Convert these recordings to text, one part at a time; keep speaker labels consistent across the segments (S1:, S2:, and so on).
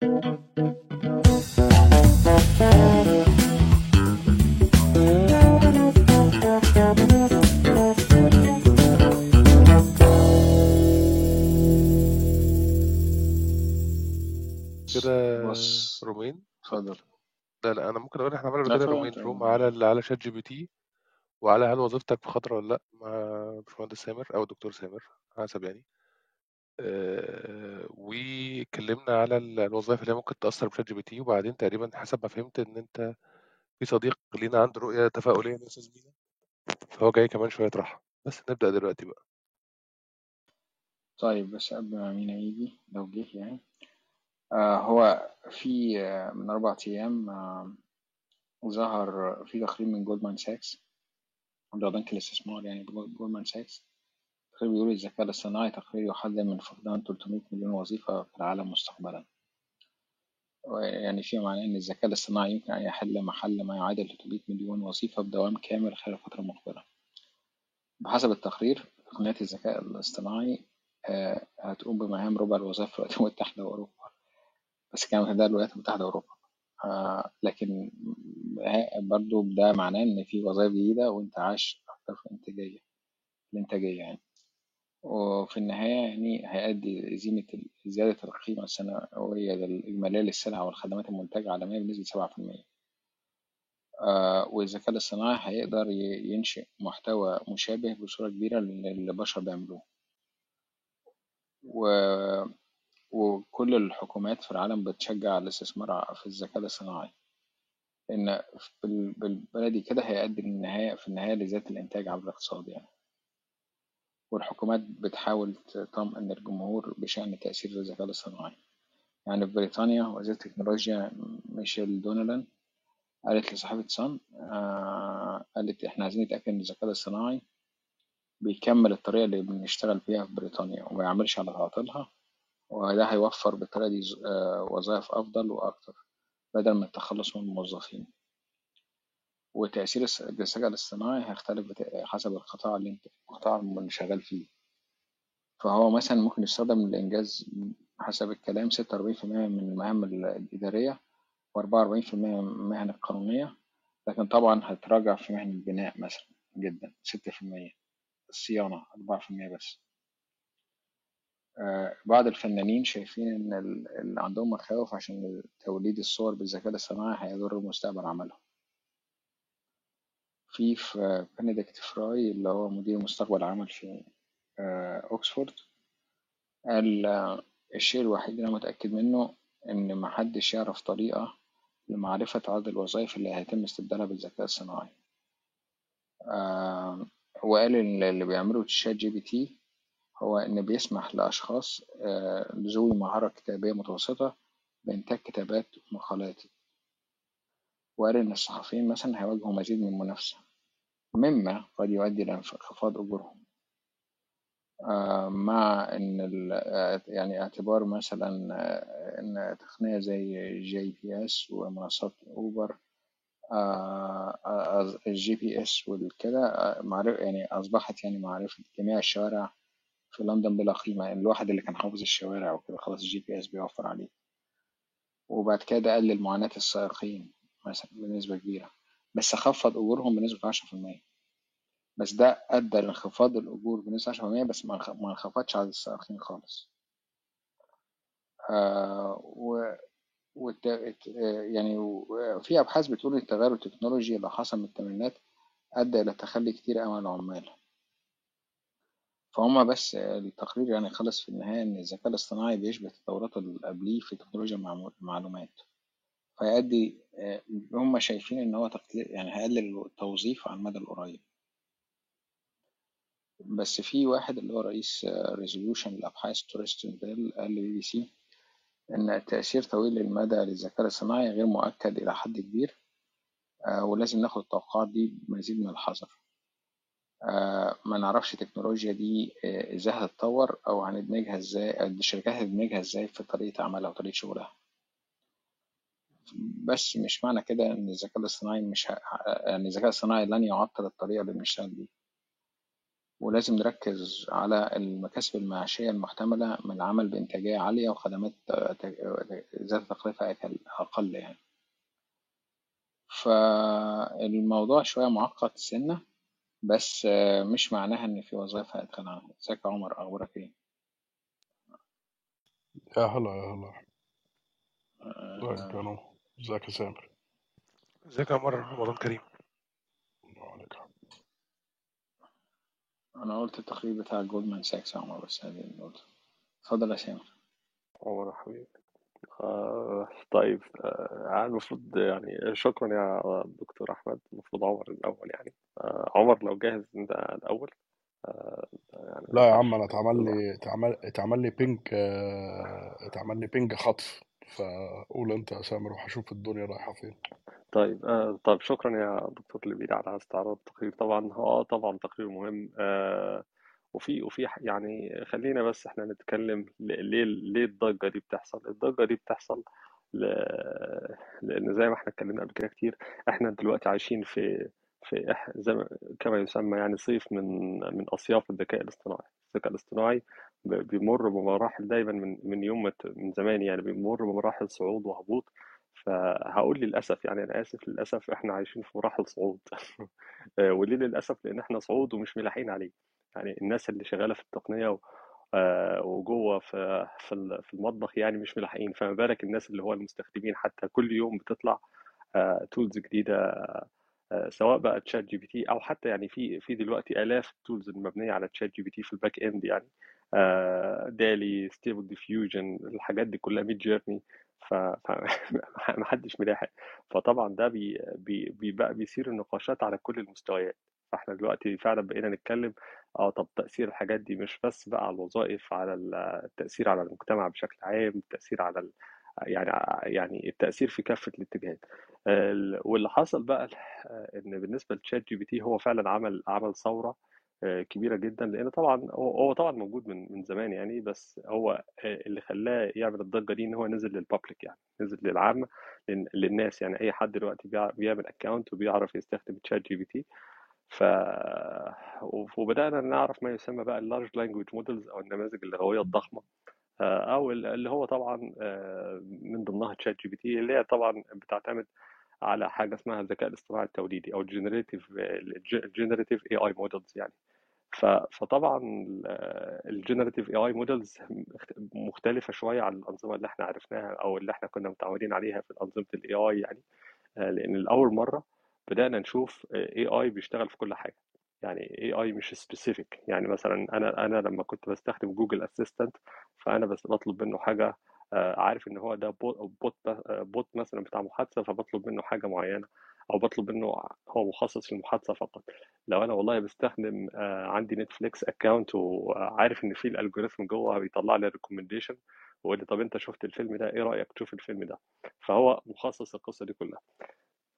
S1: كده
S2: بص
S1: رومين.
S2: اتفضل.
S1: لا لا أنا ممكن أقول إحنا عملنا كده رومين. روم على على ChatGPT وعلى هل وظيفتك في خطر ولا لأ مع باشمهندس سامر أو الدكتور سامر حسب يعني. آه، واتكلمنا على ال- الوظائف اللي ممكن تأثر ب ChatGPT وبعدين تقريبا حسب ما فهمت إن أنت في صديق لينا عنده رؤية تفاؤلية من أستاذ مينا فهو جاي كمان شوية يطرحها بس نبدأ دلوقتي بقى.
S2: طيب بس قبل ما مينا يجي لو جه يعني. آه هو في آه من أربع أيام آه ظهر في تقرير من جولدمان ساكس عند بنك الاستثمار يعني جولدمان ساكس تقرير بيقول الذكاء الاصطناعي تقرير يحذر من فقدان 300 مليون وظيفة في العالم مستقبلا. يعني فيما معناه إن الذكاء الاصطناعي يمكن أن يحل محل ما يعادل 300 مليون وظيفة بدوام كامل خلال الفترة المقبلة. بحسب التقرير تقنيات الذكاء الاصطناعي آه، هتقوم بمهام ربع الوظائف في الولايات المتحدة وأوروبا بس كان ده الولايات المتحدة وأوروبا آه، لكن برضو ده معناه إن في وظائف جديدة وإنتعاش أكتر في الإنتاجية الإنتاجية يعني. وفي النهاية يعني هيؤدي زينة زيادة القيمة السنوية الإجمالية للسلع والخدمات المنتجة عالميا بنسبة سبعة في المية. والذكاء الاصطناعي هيقدر ينشئ محتوى مشابه بصورة كبيرة للي البشر بيعملوه. و... وكل الحكومات في العالم بتشجع الاستثمار في الذكاء الاصطناعي. إن بالبلدي كده هيؤدي في النهاية لزيادة الإنتاج عبر الاقتصاد يعني. والحكومات بتحاول تطمئن الجمهور بشأن تأثير الذكاء الاصطناعي. يعني في بريطانيا وزيرة التكنولوجيا ميشيل دونالان قالت لصحيفة صن آه قالت إحنا عايزين نتأكد إن الذكاء الاصطناعي بيكمل الطريقة اللي بنشتغل بيها في بريطانيا وما يعملش على تعطيلها وده هيوفر بالطريقة دي آه وظائف أفضل وأكتر بدل من التخلص من الموظفين. وتأثير الذكاء الاصطناعي هيختلف حسب القطاع اللي انت القطاع اللي شغال فيه. فهو مثلا ممكن يستخدم لإنجاز حسب الكلام ستة وأربعين في المية من المهام الإدارية وأربعة وأربعين في المية من المهن القانونية لكن طبعا هتراجع في مهن البناء مثلا جدا ستة في المية. الصيانة أربعة في المية بس. آه بعض الفنانين شايفين إن اللي عندهم مخاوف عشان توليد الصور بالذكاء الاصطناعي هيضر مستقبل عملهم. في بنديكت فراي اللي هو مدير مستقبل العمل في أوكسفورد قال الشيء الوحيد اللي أنا متأكد منه إن محدش يعرف طريقة لمعرفة عدد الوظائف اللي هيتم استبدالها بالذكاء الصناعي. وقال إن اللي بيعمله ChatGPT هو إن بيسمح لأشخاص ذوي مهارة كتابية متوسطة بإنتاج كتابات ومقالات. وقال إن الصحفيين مثلا هيواجهوا مزيد من المنافسة مما قد يؤدي إلى انخفاض أجورهم. مع إن يعني اعتبار مثلا إن تقنية زي GPS ومنصات أوبر ال GPS والكده يعني أصبحت يعني معرفة جميع الشوارع في لندن بلا قيمة الواحد اللي كان حافظ الشوارع وكده خلاص ال GPS بيوفر عليه. وبعد كده قلل معاناة السائقين. مثلا بنسبة كبيرة بس خفض أجورهم بنسبة عشرة في المية. بس ده أدى لانخفاض الأجور بنسبة عشرة في المية بس ما انخفضش عدد السائقين خالص. آه و والت... يعني في أبحاث بتقول إن التغير التكنولوجي اللي حصل من الثمانينات أدى إلى تخلي كتير أوي من العمال. فهم بس التقرير يعني خلص في النهاية إن الذكاء الاصطناعي بيشبه التطورات اللي قبليه في تكنولوجيا المعلومات. فيؤدي هم شايفين إن هو تقليل يعني هيقلل التوظيف على المدى القريب. بس في واحد اللي هو رئيس ريزوليوشن الأبحاث تورستون بيل قال لبي بي سي إن التأثير طويل المدى للذكاء الاصطناعي غير مؤكد إلى حد كبير ولازم ناخد التوقعات دي بمزيد من الحذر. ما نعرفش التكنولوجيا دي إزاي هتتطور أو هندمجها إزاي الشركات هتدمجها إزاي في طريقة عملها وطريقة شغلها. بس مش معنى كده إن الذكاء الاصطناعي مش ه... يعني الذكاء الاصطناعي لن يعطل الطريقة اللي بنشتغل بيها. ولازم نركز على المكاسب المعيشية المحتملة من العمل بإنتاجية عالية وخدمات ذات تكلفة أقل يعني. فالموضوع شوية معقد سنة بس مش معناها إن في وظائف هيتخلى عنها ازيك يا عمر؟ أخبارك إيه؟
S3: يا هلا يا هلا. طيب
S2: آه،
S3: كانوا ازيك يا سامر
S1: ازيك يا عمر رمضان كريم.
S3: وعليك
S2: أنا قلت التقرير بتاع جولدمان ساكس يا عمر بس هذه اللي قلته. اتفضل يا سامر
S4: عمر حبيبي. آه طيب آه المفروض يعني شكرا يا دكتور أحمد المفروض عمر الأول يعني. آه عمر لو جاهز أنت الأول. آه يعني
S3: لا يا عم أنا اتعمل لي اتعمل اتعمل لي ping آه، اتعمل لي ping خطف. فقول أنت يا سامر وهشوف الدنيا رايحة فين.
S4: طيب آه طيب شكرا يا دكتور لبيد على استعراض التقرير. طبعا آه طبعا تقرير مهم. آه وفي وفي يعني خلينا بس إحنا نتكلم ليه ليه الضجة دي بتحصل؟ الضجة دي بتحصل ل... لأن زي ما إحنا اتكلمنا قبل كده كتير إحنا دلوقتي عايشين في في. زي ما... كما يسمى يعني صيف من من أصياف الذكاء الاصطناعي. الذكاء الاصطناعي بيمر بمراحل دايما من من يوم من زمان يعني بيمر بمراحل صعود وهبوط. فهقول للأسف يعني أنا آسف للأسف إحنا عايشين في مراحل صعود. آه، وليه للأسف؟ لأن إحنا صعود ومش ملاحقين عليه. يعني الناس اللي شغالة في التقنية و- آه، وجوه في في ال- في المطبخ يعني مش ملاحقين. فما بالك الناس اللي هو المستخدمين حتى كل يوم بتطلع tools جديدة آه، سواء بقى ChatGPT أو حتى يعني في في دلوقتي آلاف ال tools المبنيه على ChatGPT في ال back end يعني. DALL-E Stable Diffusion الحاجات دي كلها Midjourney ف ما حدش ملاحق فطبعا ده بي بي بقى بيثير النقاشات على كل المستويات فاحنا دلوقتي فعلا بقينا نتكلم آه طب تأثير الحاجات دي مش بس بقى على الوظائف على التأثير على المجتمع بشكل عام التأثير على. يعني يعني التأثير في كافة الاتجاهات ال- واللي حصل بقى آه، إن بالنسبة ل ChatGPT هو فعلا عمل عمل ثورة آه، كبيرة جدا لأن طبعا هو طبعا موجود من من زمان يعني بس هو آه، اللي خلاه يعمل الضجة دي إن هو نزل لل public يعني نزل للعامه لل- للناس يعني. أي حد دلوقتي بيع- بيعمل account وبيعرف يستخدم ChatGPT ف وبدأنا نعرف ما يسمى بقى ال large language models أو النماذج اللغوية الضخمة. آه، أو اللي هو طبعا آه، من ضمنها ChatGPT اللي هي طبعا بتعتمد على حاجة اسمها الذكاء الاصطناعي التوليدي أو ال generative ال generative AI models يعني. فطبعا ال generative AI models مختلفة شوية عن الأنظمة اللي إحنا عرفناها أو اللي إحنا كنا متعودين عليها في انظمه ال AI يعني. آه، لأن لأول مرة بدأنا نشوف AI بيشتغل في كل حاجة. يعني AI مش specific يعني مثلا أنا أنا لما كنت بستخدم Google Assistant فأنا بس بطلب منه حاجة آه، عارف إن هو ده bot bot bot مثلا بتاع محادثة فبطلب منه حاجة معينة. أو بطلب منه هو مخصص للمحادثة فقط. لو أنا والله بستخدم آه، عندي Netflix account وعارف إن في ال algorithm جوه بيطلع لي recommendation ويقول لي طب أنت شفت الفيلم ده؟ إيه رأيك تشوف الفيلم ده؟ فهو مخصص القصة دي كلها.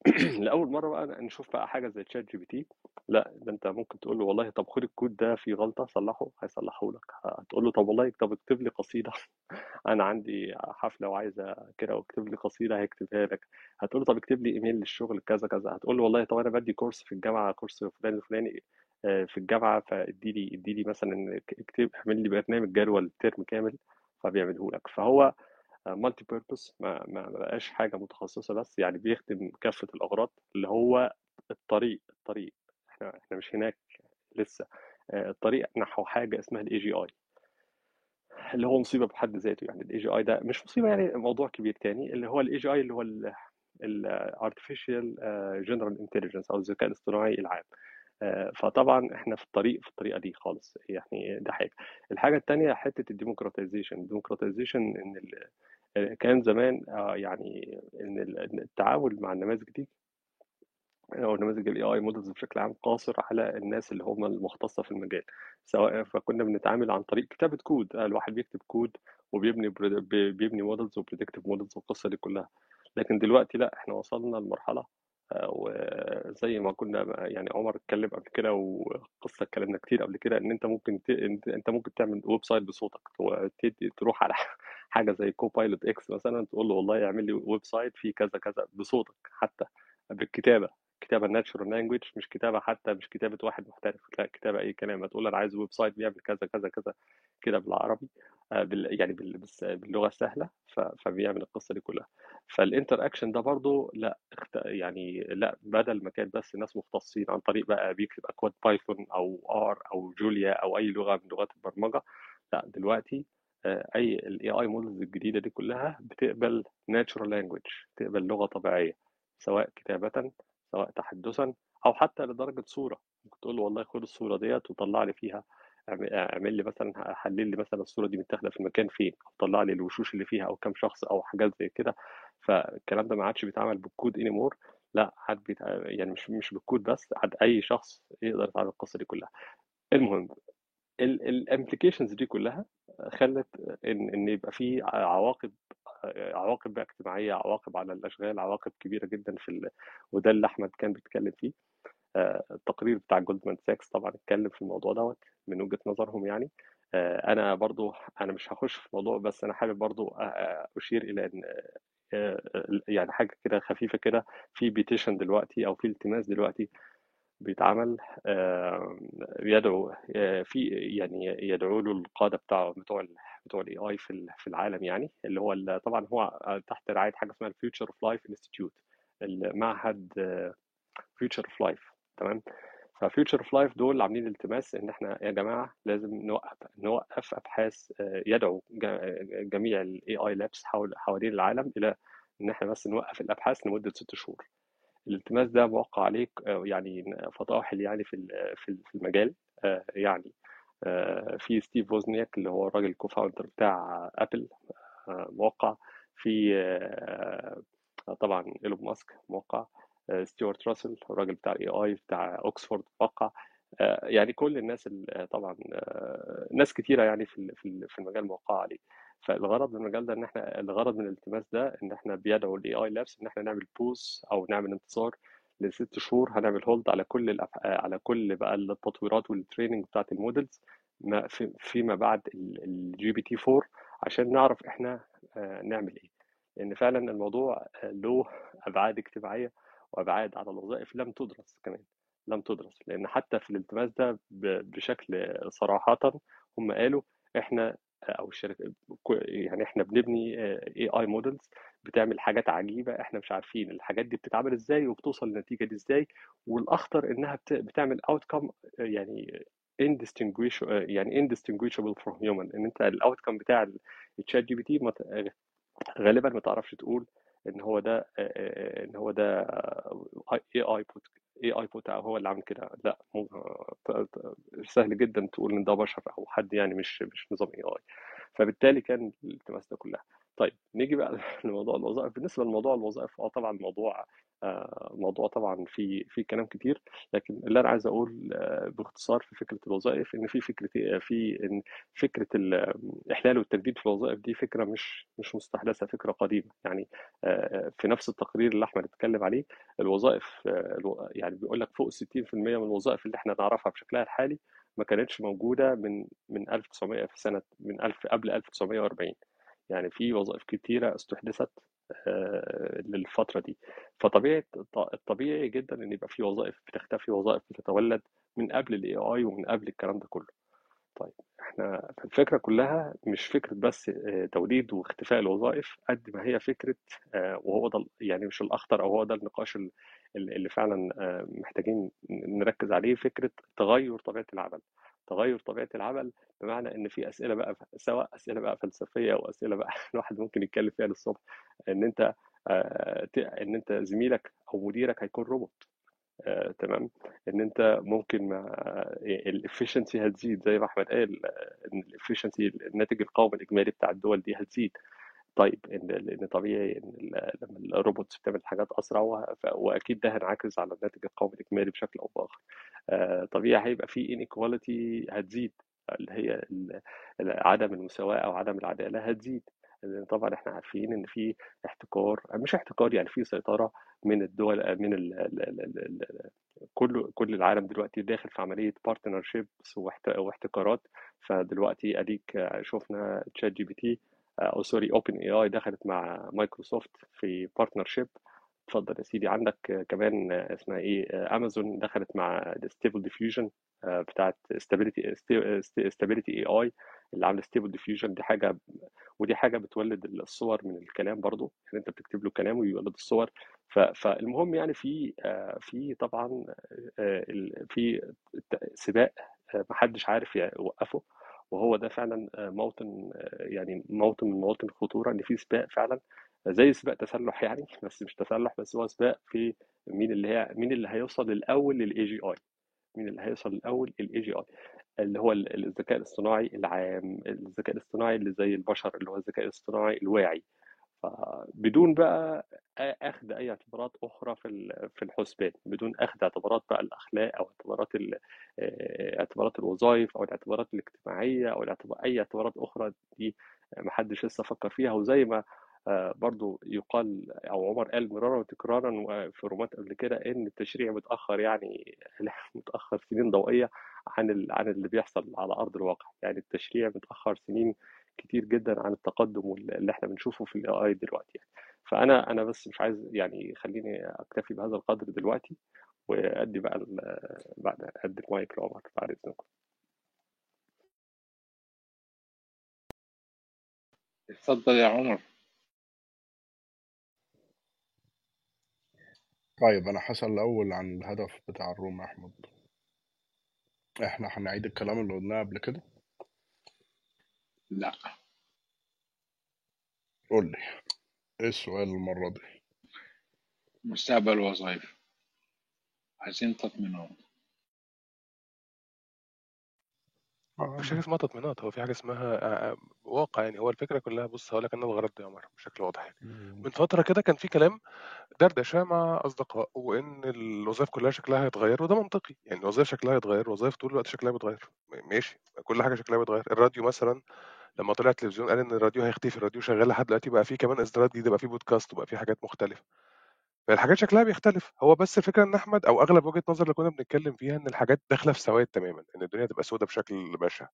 S4: لاول مرة بقى نشوف بقى حاجة زي ChatGPT لأ ده أنت ممكن تقول له والله طب خد الكود ده فيه غلطة صلحه هيصلحه لك. هتقول له طب والله طب اكتب لي قصيدة. أنا عندي حفلة وعايزة كده واكتب لي قصيدة هيكتبها لك. هتقول له طب اكتب لي إيميل للشغل كذا كذا. هتقول له والله طب أنا بدي course في الجامعة course فلان الفلاني آه، في الجامعة فادي لي ادي لي مثلا اكتب اعمل لي برنامج جدول term كامل فبيعمله لك. فهو multi-purpose ما ما بقاش حاجة متخصصة بس يعني بيخدم كافة الأغراض اللي هو الطريق الطريق إحنا إحنا مش هناك لسه. آه، الطريق نحو حاجة اسمها ال AGI اللي هو مصيبة بحد ذاته. يعني ال AGI ده مش مصيبة يعني موضوع كبير تاني اللي هو ال AGI اللي هو ال artificial general intelligence أو الذكاء الاصطناعي العام. آه، فطبعا إحنا في الطريق في الطريقة دي خالص. يعني ده حاجة. الحاجة التانية حتة ال democratization ال democratization إن كان زمان آه، يعني إن التعامل مع النماذج دي أو نماذج ال AI models بشكل عام قاصر على الناس اللي هم المختصة في المجال. سواء فكنا بنتعامل عن طريق كتابة كود آه، الواحد بيكتب كود وبيبني بيبني models و predictive models والقصة دي كلها. لكن دلوقتي لأ إحنا وصلنا لمرحلة آه، وزي ما كنا يعني عمر اتكلم قبل كده وقصة اتكلمنا كتير قبل كده إن أنت ممكن ت... أنت ممكن تعمل website بصوتك وتدي- تروح على حاجة زي Copilot X مثلا تقول له والله اعمل لي website فيه كذا كذا بصوتك حتى بالكتابة كتابة natural language مش كتابة حتى مش كتابة واحد محترف لا كتابة أي كلام هتقول أنا عايز website بيعمل كذا كذا كذا. كده بالعربي آه، يعني باللغة السهله فبيعمل القصة دي كلها فال interaction ده برضو لا. يعني لا بدل ما كان بس ناس مختصين عن طريق بقى بيكتب أكواد Python أو R أو Julia أو أي لغة من لغات البرمجة لا دلوقتي آه، أي ال AI models الجديدة دي كلها بتقبل natural language بتقبل لغة طبيعية سواء كتابة سواء تحدثا أو حتى لدرجة صورة ممكن تقول له والله خد الصورة ديت وطلع لي فيها اعمل لي مثلا حلل لي مثلا الصورة دي متاخدة في المكان فين طلع لي الوشوش اللي فيها أو كام شخص أو حاجات زي كده. فالكلام ده ما عادش بيتعمل بال code anymore لا عاد. يعني مش مش بالكود بس عاد أي شخص يقدر يتعمل القصة دي كلها. المهم ال implications دي كلها خلت إن إن يبقى في عواقب عواقب اجتماعية عواقب على الأشغال عواقب كبيرة جدا في ال... وده اللي أحمد كان بيتكلم فيه. التقرير بتاع Goldman Sachs طبعا اتكلم في الموضوع دوت من وجهة نظرهم يعني. آه، أنا برضو أنا مش هخش في الموضوع بس أنا حابب برضو أشير إلى إن آه، يعني حاجة كده خفيفة كده في petition دلوقتي أو في التماس دلوقتي بيتعمل يدعو آه، في يعني يدعو له القادة بتاعه بتوع بتوع ال AI في ال- في العالم يعني اللي هو طبعا هو تحت رعاية حاجة اسمها ال Future of Life Institute المعهد Future of Life تمام؟ ف Future of Life دول عاملين التماس إن إحنا يا جماعة لازم نوقف نوقف أبحاث آه، يدعو جا- جميع ال AI labs حوالين العالم إلى إن إحنا بس نوقف الأبحاث لمدة ست شهور. الالتماس ده موقع عليه آه، يعني فطاحل يعني في في المجال آه، يعني آه، في ستيف ووزنياك اللي هو الراجل ال co-founder بتاع Apple آه، موقع. في آه، طبعا إيلون ماسك موقع. آه، ستيوارت راسل الراجل بتاع ال AI بتاع اوكسفورد موقع آه، يعني كل الناس ال- طبعا آه، ناس كتيرة يعني في في ال- في المجال موقعة عليه. فالغرض من المجال ده إن إحنا الغرض من الالتماس ده إن إحنا بيدعو ال AI labs إن إحنا نعمل pause أو نعمل انتظار لست شهور. هنعمل hold على كل الأف... على كل بقى التطويرات وال training بتاعت ال models ما في... فيما بعد ال GPT 4 عشان نعرف إحنا آه، نعمل إيه. لأن فعلا الموضوع آه، له أبعاد اجتماعية وأبعاد على الوظائف لم تدرس كمان لم تدرس لأن حتى في الالتماس ده بشكل صراحة هم قالوا إحنا أو الشركة يعني إحنا بنبني AI models بتعمل حاجات عجيبة إحنا مش عارفين الحاجات دي بتتعمل إزاي وبتوصل للنتيجة دي إزاي والأخطر إنها بت- بتعمل outcome يعني indistinguish يعني indistinguishable from human إن أنت ال outcome بتاع ال ChatGPT غالبا ما تعرفش تقول إن هو ده إن هو ده AI bot AI bot هو اللي عامل كده. لا سهل جدا تقول إن ده بشر أو حد يعني مش مش نظام AI. فبالتالي كان الالتماس ده كلها. طيب نيجي بقى لموضوع الوظائف. بالنسبة لموضوع الوظائف آه طبعا موضوع آه، موضوع طبعا في في كلام كتير لكن اللي أنا عايز أقول آه، باختصار في فكرة الوظائف إن في فكرة في إن فكرة الاحلال والتجديد في الوظائف دي فكرة مش مش مستحدثة فكرة قديمة. يعني آه، في نفس التقرير اللي أحمد اتكلم عليه الوظائف آه، الو- يعني بيقول لك فوق 60% من الوظائف اللي إحنا نعرفها بشكلها الحالي ما كانتش موجودة من من 1900 في سنة من 1000 قبل 1940 يعني في وظائف كتيرة استحدثت آه، للفترة دي. فطبيعي الطبيعي جدا إن يبقى في وظائف بتختفي وظائف بتتولد من قبل ال AI ومن قبل الكلام ده كله. طيب إحنا الفكرة كلها مش فكرة بس آه، توليد واختفاء الوظائف قد ما هي فكرة آه، وهو ده يعني مش الأخطر أو هو ده النقاش ال- ال- اللي فعلا آه، محتاجين نركز عليه فكرة تغير طبيعة العمل. تغير طبيعة العمل بمعنى إن في أسئلة بقى سواء أسئلة بقى فلسفية أو أسئلة بقى الواحد ممكن يتكلم فيها للصبح إن أنت آه، ت- إن أنت زميلك أو مديرك هيكون روبوت آه، تمام؟ إن أنت ممكن مع ال efficiency هتزيد زي ما أحمد قال آه، إن ال efficiency الناتج القومي الإجمالي بتاع الدول دي هتزيد. طيب إن لأن طبيعي إن لما ال robots بتعمل حاجات أسرع وأكيد ده هينعكس على الناتج القومي الإجمالي بشكل أو بآخر. آه، طبيعي هيبقى في inequality هتزيد. اللي هي عدم المساواة أو عدم العدالة هتزيد. لأن طبعا إحنا عارفين إن في احتكار مش احتكار يعني في سيطرة من الدول من ال كل كل العالم دلوقتي داخل في عملية partnerships واحتكارات. فدلوقتي أديك شفنا ChatGPT أو sorry OpenAI دخلت مع مايكروسوفت في partnership اتفضل يا سيدي عندك آه، كمان آه، اسمها إيه آه، امازون دخلت مع Stable Diffusion بتاعت Stability Stability AI اللي عاملة Stable Diffusion دي حاجة ودي حاجة بتولد الصور من الكلام برضو يعني أنت بتكتب له كلام ويولد الصور. فالمهم يعني في آه، في طبعا آه، في سباق آه، محدش عارف يوقفه. وهو ده فعلا آه، موطن آه، يعني موطن من مواطن الخطورة إن في سباق فعلا زي سباق تسلح يعني بس مش تسلح بس هو سباق في مين اللي هي مين اللي هيوصل الأول لل AGI مين اللي هيوصل الأول ال AGI اللي هو ال- الذكاء الاصطناعي العام الذكاء الاصطناعي اللي زي البشر اللي هو الذكاء الاصطناعي الواعي. بدون بقى اخذ أي اعتبارات أخرى في في الحسبان بدون اخذ اعتبارات بقى الأخلاق أو اعتبارات اعتبارات الوظائف أو الاعتبارات الاجتماعية أو الاعتبار أي اعتبارات أخرى دي محدش لسه فكر فيها. وزي ما برضو يقال أو عمر قال مرارا وتكرارا في رومات قبل كده إن التشريع متأخر يعني متأخر سنين ضوئية عن عن اللي بيحصل على أرض الواقع. يعني التشريع متأخر سنين كتير جدا عن التقدم وال- اللي إحنا بنشوفه في ال AI دلوقتي يعني. فأنا أنا بس مش عايز يعني خليني أكتفي بهذا القدر دلوقتي وأدي بقى بعد ادي المايك لعمر بعد إذنكم.
S2: اتفضل يا عمر.
S3: طيب أنا هسأل الأول عن الهدف بتاع ال room يا أحمد. إحنا هنعيد الكلام اللي قلناه قبل كده؟
S2: لا.
S3: قول لي إيه السؤال المرة دي؟
S2: مستقبل وظائف. عايزين تطمينات
S1: مفيش حاجة اسمها تطمينات هو في حاجة اسمها آه، آه، واقع يعني. هو الفكرة كلها بص هقول لك أنا الغرض يا عمر بشكل واضح يعني. من فترة كده كان في كلام دردشة مع أصدقاء وإن الوظائف كلها شكلها هيتغير وده منطقي يعني. الوظائف شكلها هيتغير الوظائف طول الوقت شكلها بيتغير. م- ماشي كل حاجة شكلها بيتغير. الراديو مثلا لما طلع التلفزيون قال إن الراديو هيختفي الراديو شغال لحد دلوقتي بقى فيه كمان إصدارات جديدة بقى فيه بودكاست وبقى فيه حاجات مختلفة. فالحاجات شكلها بيختلف. هو بس الفكرة إن أحمد أو أغلب وجهة نظر اللي كنا بنتكلم فيها إن الحاجات داخلة في سواد تماما إن الدنيا تبقى سودة بشكل بشع.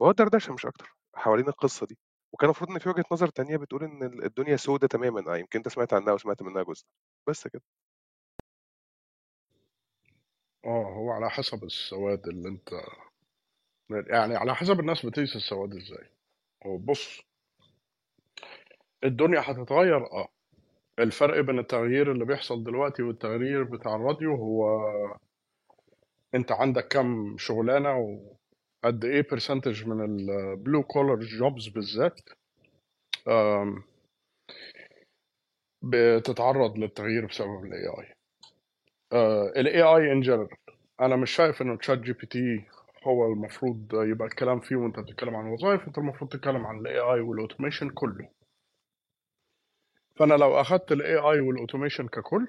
S1: وهو دردشة مش أكتر حوالين القصة دي. وكان المفروض إن في وجهة نظر تانية بتقول ال- الدنيا سودة تماما. آه يمكن أنت سمعت عنها وسمعت منها جزء. بس كده.
S3: آه هو على حسب السواد اللي أنت يعني على حسب الناس بتقيس السواد إزاي. هو بص الدنيا هتتغير آه. الفرق بين التغيير اللي بيحصل دلوقتي والتغيير بتاع الراديو هو أنت عندك كم شغلانة وقد إيه percentage من ال blue collar jobs بالذات بتتعرض للتغيير بسبب ال AI ال AI ان أنا مش شايف إنه ChatGPT هو المفروض يبقى الكلام فيه وانت بتتكلم عن الوظائف انت المفروض تتكلم عن ال AI وال automation كله. فأنا لو أخدت ال AI وال automation ككل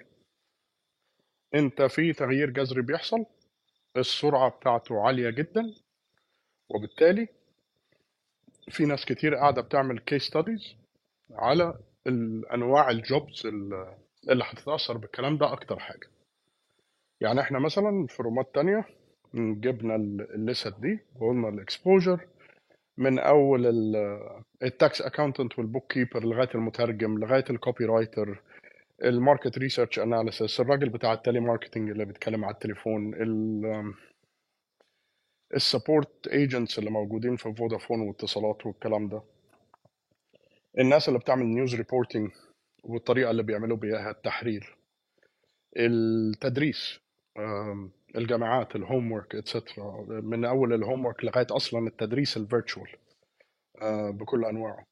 S3: انت في تغيير جذري بيحصل السرعة بتاعته عالية جدا وبالتالي في ناس كتير قاعدة بتعمل case studies على الأنواع ال jobs اللي هتتأثر بالكلام ده أكتر حاجة. يعني إحنا مثلا في رومات تانية جبنا ال list دي وقلنا ال exposure. من أول ال tax accountant وال bookkeeper لغاية المترجم لغاية ال copywriter ال market research analysis الراجل بتاع ال telemarketing اللي بيتكلم على التليفون ال support agents اللي موجودين في فودافون واتصالات والكلام ده. الناس اللي بتعمل news reporting والطريقة اللي بيعملوا بيها التحرير. التدريس الجامعات ال homework etcetera من أول ال homework لغاية أصلا التدريس ال virtual بكل أنواعه.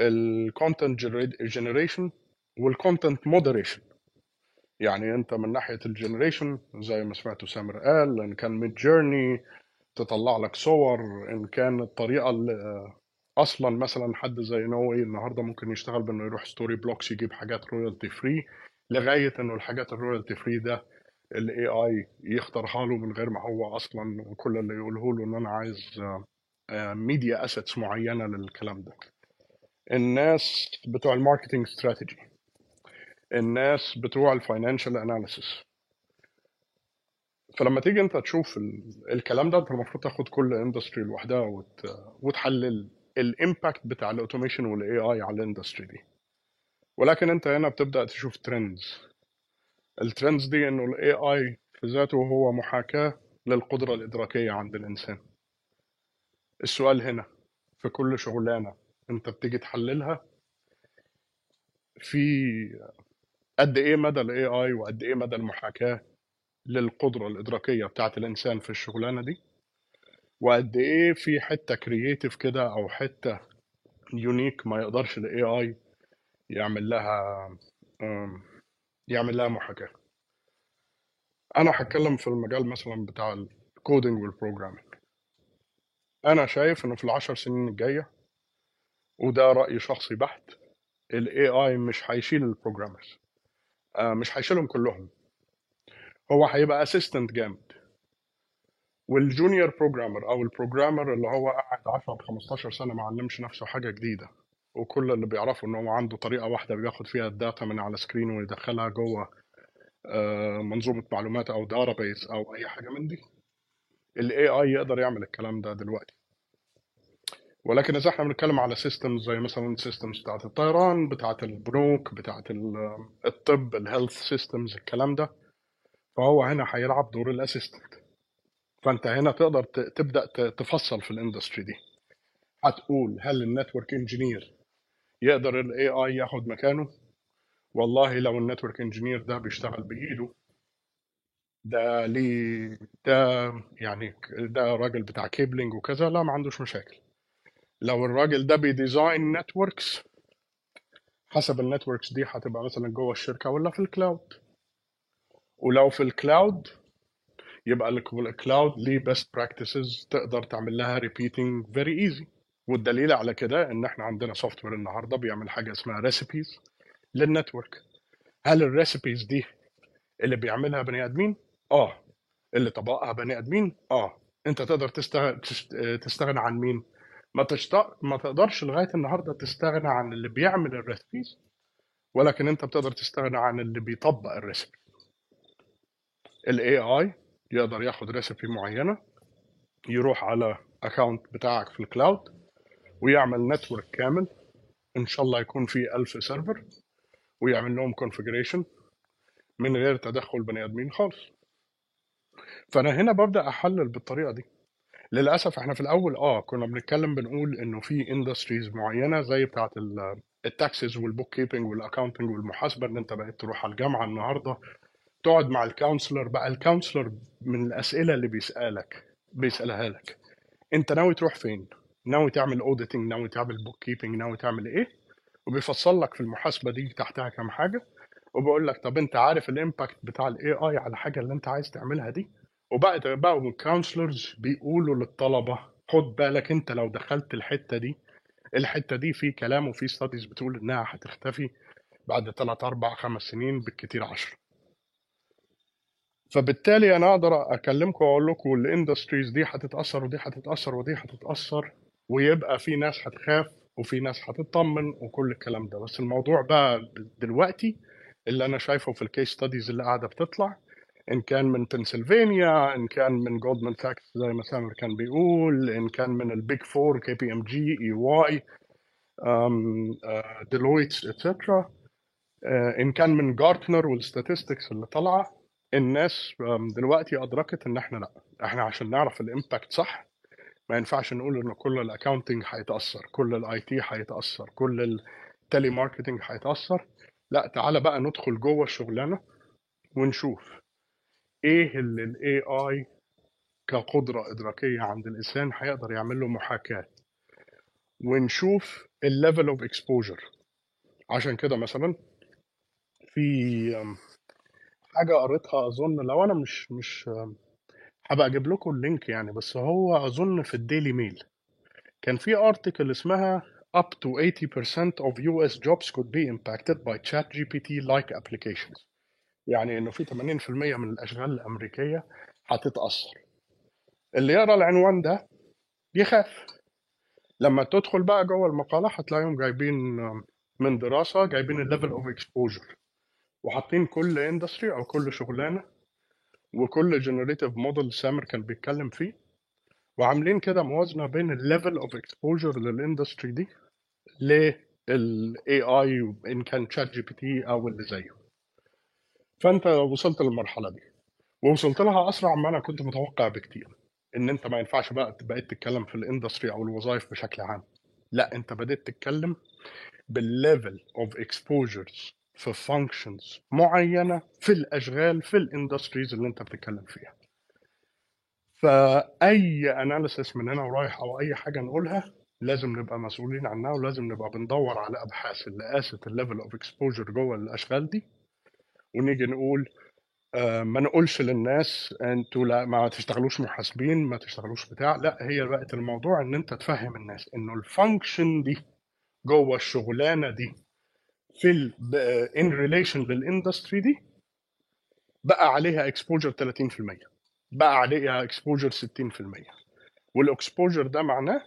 S3: ال content generation وال content moderation يعني أنت من ناحية ال generation زي ما سمعتوا سامر قال إن كان Midjourney تطلع لك صور إن كان الطريقة اللي أصلا مثلا حد زي نوي النهارده ممكن يشتغل بإنه يروح Storyblocks يجيب حاجات royalty free لغاية إنه الحاجات ال royalty free ده ال AI يختارها له من غير ما هو أصلا وكل اللي يقوله له إن أنا عايز media assets معينة للكلام ده. الناس بتوع ال marketing strategy الناس بتوع ال financial analysis فلما تيجي أنت تشوف ال- الكلام ده أنت المفروض تاخد كل industry لوحدها وت... وتحلل ال impact بتاع ال automation وال AI على ال industry دي. ولكن أنت هنا بتبدأ تشوف trends ال trends دي إنه ال AI في ذاته هو محاكاة للقدرة الإدراكية عند الإنسان. السؤال هنا في كل شغلانة أنت بتيجي تحللها في قد إيه مدى ال AI وقد إيه مدى المحاكاة للقدرة الإدراكية بتاعت الإنسان في الشغلانة دي؟ وقد إيه في حتة creative كده أو حتة unique ما يقدرش ال AI يعمل لها يعمل لها محاكاة. أنا هتكلم في المجال مثلا بتاع ال coding وال programming أنا شايف إنه في العشر سنين الجاية وده رأي شخصي بحت ال AI مش هيشيل ال programmers آه مش هيشيلهم كلهم. هو هيبقى assistant جامد. وال junior programmer أو ال programmer اللي هو قاعد 10 15 سنة ما علمش نفسه حاجة جديدة. وكل اللي بيعرفه ان هو عنده طريقة واحدة بياخد فيها ال data من على screen ويدخلها جوه آه، منظومة معلومات أو database أو أي حاجة من دي. ال AI يقدر يعمل الكلام ده دلوقتي. ولكن إذا إحنا بنتكلم على systems زي مثلا systems بتاعت الطيران بتاعت البنوك بتاعت ال- الطب ال health systems الكلام ده فهو هنا هيلعب دور ال assistant فأنت هنا تقدر تبدأ تفصل في ال industry دي. هتقول هل ال network engineer يقدر ال AI ياخد مكانه. والله لو ال network engineer ده بيشتغل بإيده ده ليه ده يعني ده راجل بتاع cabling وكذا لا ما عندوش مشاكل. لو الراجل ده بي design networks حسب ال networks دي هتبقى مثلا جوه الشركة ولا في ال cloud. ولو في ال cloud يبقى الك- ال cloud ليه بيست براكتسز تقدر تعمل لها repeating very easy والدليل على كده إن إحنا عندنا software النهارده بيعمل حاجة اسمها recipes لل network هل ال recipes دي اللي بيعملها بني آدمين؟ آه. اللي طبقها بني آدمين؟ آه. أنت تقدر تستغنى عن مين؟ ما تشت... ما تقدرش لغاية النهارده تستغنى عن اللي بيعمل ال recipes ولكن أنت بتقدر تستغنى عن اللي بيطبق ال recipe ال AI يقدر ياخد recipe معينة يروح على account بتاعك في ال cloud ويعمل network كامل. إن شاء الله يكون فيه 1000 server ويعمل لهم configuration من غير تدخل بني آدمين خالص. فأنا هنا ببدأ أحلل بالطريقة دي. للأسف إحنا في الأول آه كنا بنتكلم بنقول إنه في industries معينة زي بتاعة ال taxes وال bookkeeping وال accounting والمحاسبة إن أنت بقيت تروح على الجامعة النهارده تقعد مع ال counselor بقى ال counselor من الأسئلة اللي بيسألك بيسألها لك. أنت ناوي تروح فين؟ ناوي تعمل auditing ناوي تعمل bookkeeping ناوي تعمل إيه؟ وبيفصل لك في المحاسبة دي تحتها كام حاجة وبقول لك طب أنت عارف ال impact بتاع ال AI على الحاجة اللي أنت عايز تعملها دي؟ وبقى بقوا ال counselors بيقولوا للطلبة خد بالك أنت لو دخلت الحتة دي الحتة دي في كلام وفي studies بتقول إنها هتختفي بعد 3 4 5 سنين بالكتير 10 فبالتالي أنا أقدر أكلمكم وأقول لكم ال industries دي هتتأثر ودي هتتأثر ودي هتتأثر. ويبقى في ناس هتخاف وفي ناس هتطمن وكل الكلام ده. بس الموضوع بقى دلوقتي اللي أنا شايفه في ال case studies اللي قاعدة بتطلع إن كان من بنسلفانيا إن كان من جولدمان ساكس زي ما سامر كان بيقول إن كان من ال Big Four KPMG EY Deloitte et cetera إن كان من Gartner وال statistics اللي طالعة الناس دلوقتي أدركت إن إحنا لأ. إحنا عشان نعرف ال impact صح ما ينفعش نقول إن كل ال accounting هيتأثر كل ال IT هيتأثر كل ال telemarketing هيتأثر. لأ تعالى بقى ندخل جوه الشغلانة ونشوف إيه اللي ال AI كقدرة إدراكية عند الإنسان هيقدر يعمل له محاكاة. ونشوف ال level of exposure عشان كده مثلا في حاجة قريتها أظن لو أنا مش مش هبقى أجيب لكم ال link يعني بس هو أظن في ال Daily Mail كان في article اسمها up to 80% of US jobs could be impacted by ChatGPT like applications. يعني إنه في 80% من الأشغال الأمريكية هتتأثر. اللي يقرأ العنوان ده يخاف لما تدخل بقى جوه المقالة هتلاقيهم جايبين من دراسة جايبين ال level of exposure وحاطين كل industry أو كل شغلانة وكل generative model سامر كان بيتكلم فيه. وعاملين كده موازنة بين ال level of exposure لل industry دي لل AI ان كان ChatGPT أو اللي زيه. فأنت وصلت للمرحلة دي. ووصلت لها أسرع ما أنا كنت متوقع بكتير. إن أنت ما ينفعش بقى بقيت تتكلم في ال industry أو الوظائف بشكل عام. لا أنت بديت تتكلم بال level of exposures في functions معينة في الأشغال في ال industries اللي أنت بتتكلم فيها. فأي analysis من هنا ورايح أو أي حاجة نقولها لازم نبقى مسؤولين عنها ولازم نبقى بندور على أبحاث اللي قاست ال level of exposure جوه الأشغال دي. ونيجي نقول آه، ما نقولش للناس أنتوا لا ما تشتغلوش محاسبين ما تشتغلوش بتاع. لا هي بقت الموضوع إن أنت تفهم الناس إنه ال function دي جوه الشغلانة دي في in relation لل industry دي بقى عليها exposure 30% بقى عليها exposure 60% وال exposure ده معناه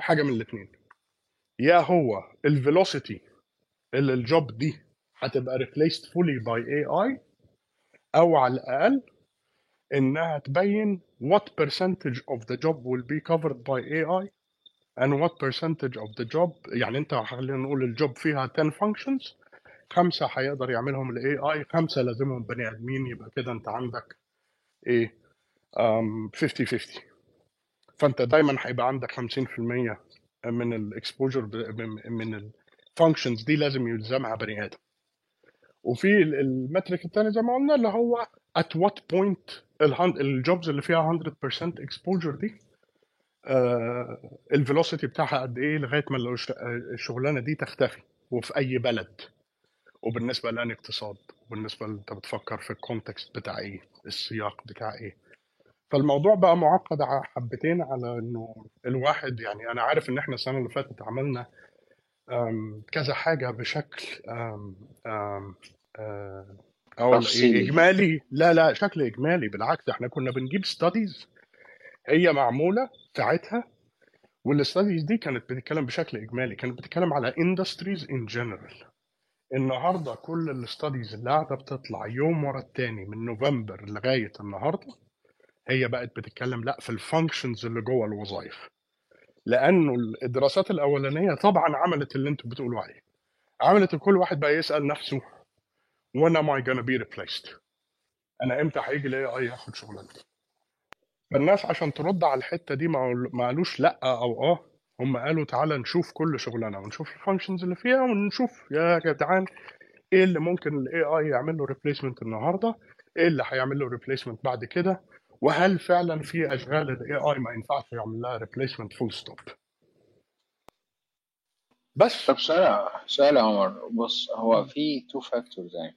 S3: حاجة من الاثنين يا هو ال velocity اللي ال job دي هتبقى replaced fully by AI أو على الأقل إنها تبين what percentage of the job will be covered by AI and what percentage of the job يعني انت خلينا نقول ال job فيها 10 functions خمسة هيقدر يعملهم ال AI خمسة لازمهم بني آدمين يبقى كده انت عندك إيه؟ um, 50 50 فانت دايما هيبقى عندك 50% من ال exposure من ال functions دي لازم يلزمها بني آدم. وفي ال- metric الثاني زي ما قلنا اللي هو at what point ال jobs اللي فيها 100% exposure دي ال velocity بتاعها قد إيه لغاية ما الش- الشغلانة دي تختفي وفي أي بلد. وبالنسبة لأنهي اقتصاد؟ وبالنسبة أنت بتفكر في ال context بتاع إيه؟ السياق بتاع إيه؟ فالموضوع بقى معقد حبتين على إنه الواحد يعني أنا عارف إن إحنا السنة اللي فاتت عملنا أم، كذا حاجة بشكل أم، أم، آه، أقول إيه؟
S2: تفصيلي.
S3: إجمالي. لا لا شكل إجمالي. بالعكس إحنا كنا بنجيب studies هي معمولة ساعتها وال studies دي كانت بتتكلم بشكل إجمالي كانت بتتكلم على industries in general. النهارده كل ال studies اللي قاعدة بتطلع يوم ورا التاني من نوفمبر لغاية النهارده هي بقت بتتكلم لا في ال functions اللي جوه الوظائف. لأنه الدراسات الأولانية طبعا عملت اللي أنتوا بتقولوا عليه. عملت كل واحد بقى يسأل نفسه am I gonna be replaced? أنا إمتى هيجي ال AI ياخد شغلانتي؟ فالناس عشان ترد على الحتة دي ما قال- ما قالوش لأ أو آه هم قالوا تعالى نشوف كل شغلانة ونشوف ال functions اللي فيها ونشوف يا جدعان إيه اللي ممكن ال AI يعمل له replacement النهارده إيه اللي هيعمل له replacement بعد كده وهل فعلا في أشغال ال AI ما ينفعش يعمل لها replacement full stop بس.
S2: طب سؤال سؤال يا عمر. بص هو في two factors يعني.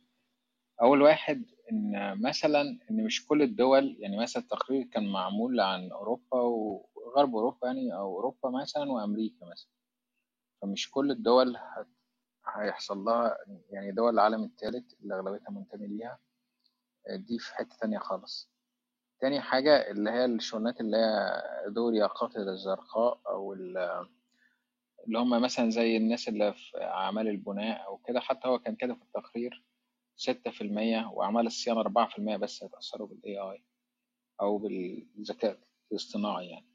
S2: أول واحد إن مثلا إن مش كل الدول يعني مثلا التقرير كان معمول عن أوروبا وغرب أوروبا يعني أو أوروبا مثلا وأمريكا مثلا. فمش كل الدول هيحصل لها يعني دول العالم الثالث اللي أغلبيتها منتمي ليها. دي في حتة تانية خالص. تاني حاجة اللي هي الشغلانات اللي هي ذوي الياقات الزرقاء أو ال- اللي هم مثلا زي الناس اللي في أعمال البناء أو كده. حتى هو كان كده في التقرير. ستة في المية وأعمال الصيانة أربعة في المية بس هيتأثروا بال AI أو بالذكاء الاصطناعي يعني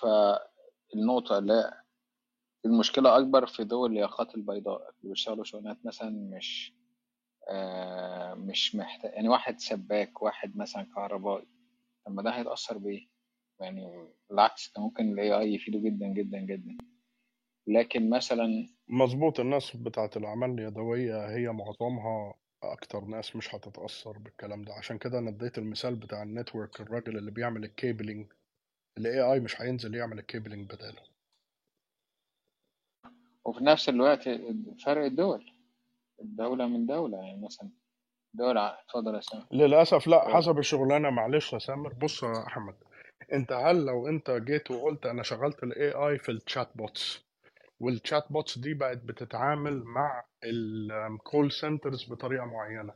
S2: فالنقطة هي المشكلة أكبر في ذوي الياقات البيضاء اللي بيشتغلوا شغلانات مثلا مش آه مش محتاج يعني واحد سباك واحد مثلا كهربائي طب ما ده هيتأثر بإيه؟ يعني بالعكس ده ممكن ال AI يفيده جدا جدا جدا لكن مثلا
S3: مظبوط الناس بتاعت الأعمال اليدوية هي معظمها أكتر ناس مش هتتأثر بالكلام ده. عشان كده أنا اديت المثال بتاع ال network الراجل اللي بيعمل ال cabling ال AI مش هينزل يعمل ال cabling بداله.
S2: وفي نفس الوقت فرق الدول الدولة من دولة. يعني مثلا دول اتفضل يا سامي
S3: للأسف لا حسب الشغلانة. معلش يا سامر بص يا أحمد أنت هل لو أنت جيت وقلت أنا شغلت ال AI في ال chatbots وال chatbots دي بقت بتتعامل مع ال call centers بطريقة معينة.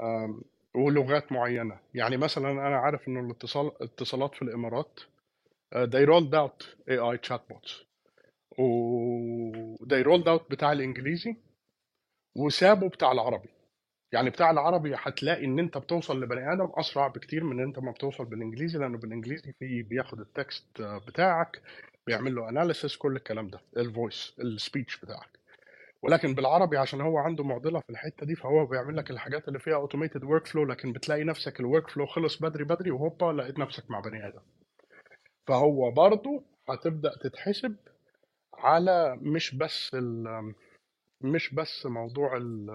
S3: أم، ولغات معينة. يعني مثلا أنا عارف إنه الاتصال الاتصالات في الإمارات uh, they rolled out AI chatbots و they rolled out بتاع الإنجليزي وسابوا بتاع العربي. يعني بتاع العربي هتلاقي إن أنت بتوصل لبني آدم أسرع بكتير من إن أنت ما بتوصل بالإنجليزي لأنه بالإنجليزي في بياخد ال text بتاعك بيعمل له analysis كل الكلام ده ال voice ال speech بتاعك. ولكن بالعربي عشان هو عنده معضلة في الحتة دي فهو بيعمل لك الحاجات اللي فيها automated workflow لكن بتلاقي نفسك ال workflow خلص بدري بدري وهوبا لقيت نفسك مع بني آدم. فهو برضه هتبدأ تتحسب على مش بس مش بس موضوع ال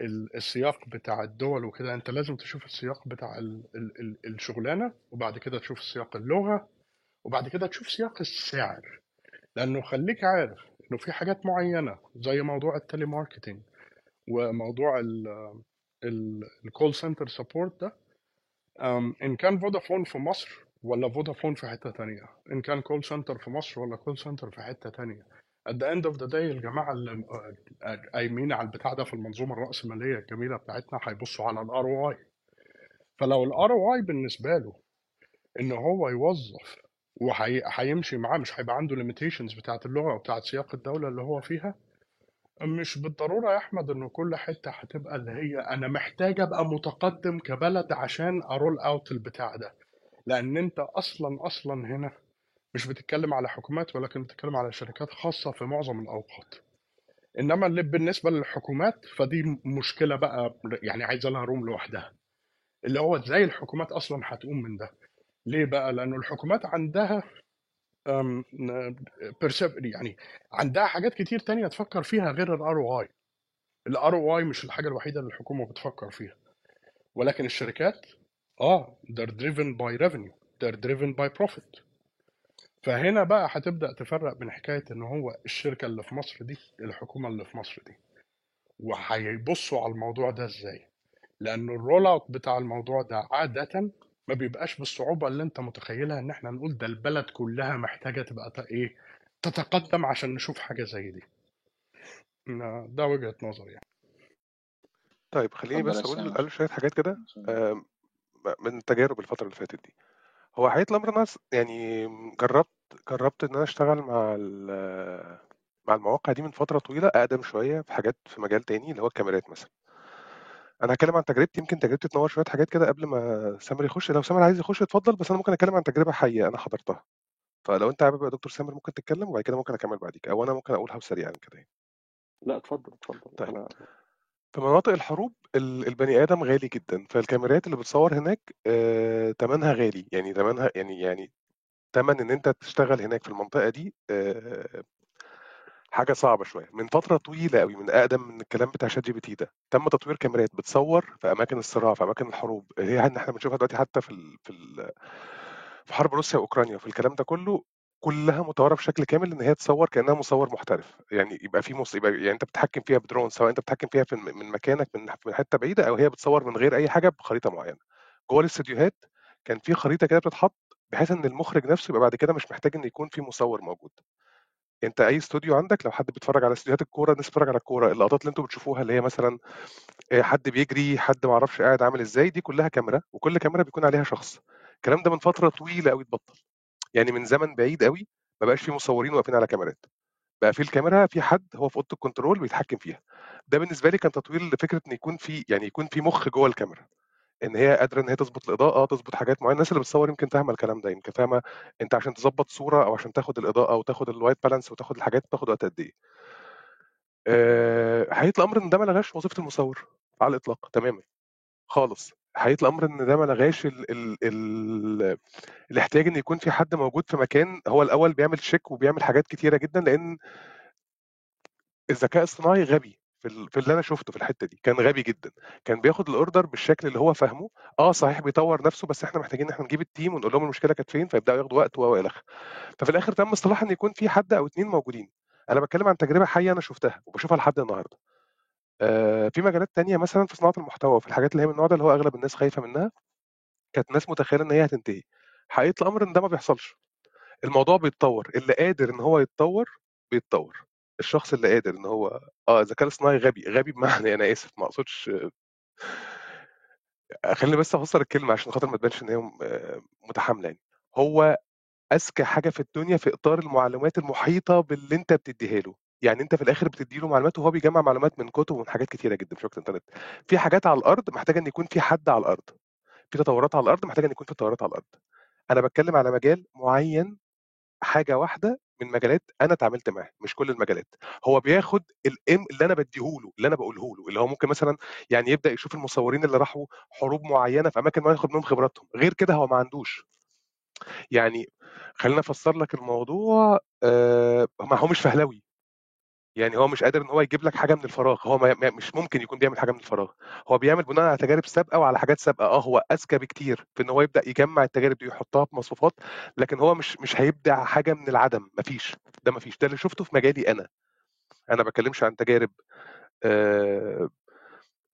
S3: ال- السياق بتاع الدول وكده انت لازم تشوف السياق بتاع ال ال ال الشغلانة وبعد كده تشوف سياق اللغة وبعد كده تشوف سياق السعر لأنه خليك عارف إنه في حاجات معينة زي موضوع ال telemarketing وموضوع ال call center support ده. إن كان فودافون في مصر ولا فودافون في حتة تانية؟ إن كان call center في مصر ولا call center في حتة تانية؟ At the end of the day الجماعة اللي آه، قايمين على البتاع ده في المنظومة الرأسمالية الجميلة بتاعتنا هيبصوا على ال ROI فلو ال ROI بالنسبة له إن هو يوظف وهيمشي معاه مش هيبقى عنده limitations بتاعت اللغة وبتاعت سياق الدولة اللي هو فيها. مش بالضرورة يا أحمد إنه كل حتة هتبقى اللي هي أنا محتاج أبقى متقدم كبلد عشان a roll out البتاع ده. لأن أنت أصلا أصلا هنا مش بتتكلم على حكومات ولكن بتتكلم على شركات خاصة في معظم الأوقات. إنما اللي بالنسبة للحكومات فدي مشكلة بقى يعني عايزة لها room لوحدها. اللي هو إزاي الحكومات أصلا هتقوم من ده؟ ليه بقى؟ لأنه الحكومات عندها يعني عندها حاجات كتير تانية تفكر فيها غير ال ROI ال ROI مش الحاجة الوحيدة اللي الحكومة بتفكر فيها. ولكن الشركات آه they're driven by revenue. they're driven by profit. فهنا بقى هتبدأ تفرق بين حكاية إن هو الشركة اللي في مصر دي الحكومة اللي في مصر دي. وهيبصوا على الموضوع ده إزاي؟ لأنه ال rollout بتاع الموضوع ده عادة ما بيبقاش بالصعوبة اللي أنت متخيلها إن إحنا نقول ده البلد كلها محتاجة تبقى ت- إيه تتقدم عشان نشوف حاجة زي دي. ده وجهة نظري يعني.
S1: طيب خليني بس
S2: أقول
S1: أقول شوية حاجات كده آم، من تجارب الفترة اللي فاتت دي. هو حقيقة الأمر أنا س- يعني جربت جربت إن أنا أشتغل مع ال- مع المواقع دي من فترة طويلة أقدم شوية في حاجات في مجال تاني اللي هو الكاميرات مثلا. أنا هتكلم عن تجربتي يمكن تجربتي تنور شوية حاجات كده قبل ما سامر يخش. لو سامر عايز يخش اتفضل بس أنا ممكن أتكلم عن تجربة حقيقية أنا حضرتها. فلو أنت حابب يا دكتور سامر ممكن تتكلم وبعد كده ممكن أكمل بعديك أو أنا ممكن أقولها سريعا كده يعني.
S4: لا اتفضل اتفضل.
S1: طيب.
S4: أنا
S1: في مناطق الحروب ال- البني آدم غالي جدا فالكاميرات اللي بتصور هناك آه، تمنها غالي. يعني تمنها يعني يعني تمن إن أنت تشتغل هناك في المنطقة دي آه، حاجة صعبة شوية. من فترة طويلة قوي من أقدم من الكلام بتاع ChatGPT ده تم تطوير كاميرات بتصور في أماكن الصراع في أماكن الحروب هي إن إحنا بنشوفها دلوقتي حتى في ال... في ال... في حرب روسيا وأوكرانيا في الكلام ده كله كلها مطورة بشكل كامل إن هي تصور كأنها مصور محترف. يعني يبقى في مص... يبقى يعني أنت بتتحكم فيها بدرون سواء أنت بتتحكم فيها في من مكانك من من حتة بعيدة أو هي بتصور من غير أي حاجة بخريطة معينة. جوه الاستديوهات كان في خريطة كده بتتحط بحيث إن المخرج نفسه يبقى بعد كده مش محتاج إن يكون في مصور موجود. أنت أي استوديو عندك لو حد بيتفرج على استوديوهات الكورة الناس بتتفرج على الكورة. اللقطات اللي أنتوا بتشوفوها اللي هي مثلا آه، حد بيجري حد ما أعرفش قاعد عامل إزاي دي كلها كاميرا وكل كاميرا بيكون عليها شخص. الكلام ده من فترة طويلة قوي اتبطل. يعني من زمن بعيد قوي ما بقاش في مصورين واقفين على كاميرات. بقى في الكاميرا في حد هو في أوضة الكنترول بيتحكم فيها. ده بالنسبة لي كان تطوير لفكرة إن يكون في يعني يكون في مخ جوه الكاميرا. إن هي قادرة إن هي تظبط الإضاءة تظبط حاجات معينة. الناس اللي بتصور يمكن فاهمه الكلام ده يمكن فاهمة؟ أنت عشان تظبط صورة أو عشان تاخد الإضاءة وتاخد ال white balance وتاخد الحاجات بتاخد وقت قد إيه. آه، حقيقه الامر إن ده ما لغاش وظيفة المصور على الإطلاق تماما. خالص. حقيقه الامر إن ده ما لغاش ال ال ال الاحتياج إن يكون في حد موجود في مكان هو الأول بيعمل check وبيعمل حاجات كتيرة جدا لأن الذكاء الصناعي غبي. في ال- في اللي أنا شفته في الحتة دي كان غبي جدا. كان بياخد ال order بالشكل اللي هو فاهمه. آه صحيح بيطور نفسه بس إحنا محتاجين إن إحنا نجيب ال team ونقول لهم المشكلة كانت فين فيبدأوا ياخدوا وقت و إلى آخره. ففي الآخر تم اصطلاح إن يكون في حد أو اتنين موجودين. أنا بتكلم عن تجربة حية أنا شفتها وبشوفها لحد النهارده. آه في مجالات تانية مثلا في صناعة المحتوى في الحاجات اللي هي من النوع ده اللي هو أغلب الناس خايفة منها كانت ناس متخيلة إن هي هتنتهي. حقيقة الأمر إن ده ما بيحصلش. الموضوع بيتطور. اللي قادر إن هو يتطور بيتطور. الشخص اللي قادر إن هو آه الذكاء الاصطناعي غبي غبي بمعنى أنا آسف ما أقصدش خليني بس أفسر الكلمة عشان خاطر ما تبانش إن هي م- متحاملة يعني. هو أذكى حاجة في الدنيا في إطار المعلومات المحيطة باللي أنت بتديها له. يعني أنت في الآخر بتدي له معلومات وهو بيجمع معلومات من كتب ومن حاجات كتيرة جدا في وقت في حاجات على الأرض محتاجة إن يكون في حد على الأرض. في تطورات على الأرض محتاجة إن يكون في تطورات على الأرض. أنا بتكلم على مجال معين حاجة واحدة من مجالات أنا اتعاملت معاها مش كل المجالات. هو بياخد الام اللي أنا بديه له اللي أنا بقوله له اللي هو ممكن مثلا يعني يبدأ يشوف المصورين اللي راحوا حروب معينة في أماكن معينة ياخد منهم خبراتهم. غير كده هو ما عندوش. يعني خلينا أفسر لك الموضوع آه ما هو مش فهلوي. يعني هو مش قادر إن هو يجيب لك حاجة من الفراغ هو ما مش ممكن يكون بيعمل حاجة من الفراغ هو بيعمل بناء على تجارب سابقة وعلى حاجات سابقة آه هو أذكى بكتير في إن هو يبدأ يجمع التجارب دي ويحطها في مصفوفات لكن هو مش مش هيبدع حاجة من العدم مفيش ده مفيش ده اللي شفته في مجالي أنا. أنا ما بتكلمش عن تجارب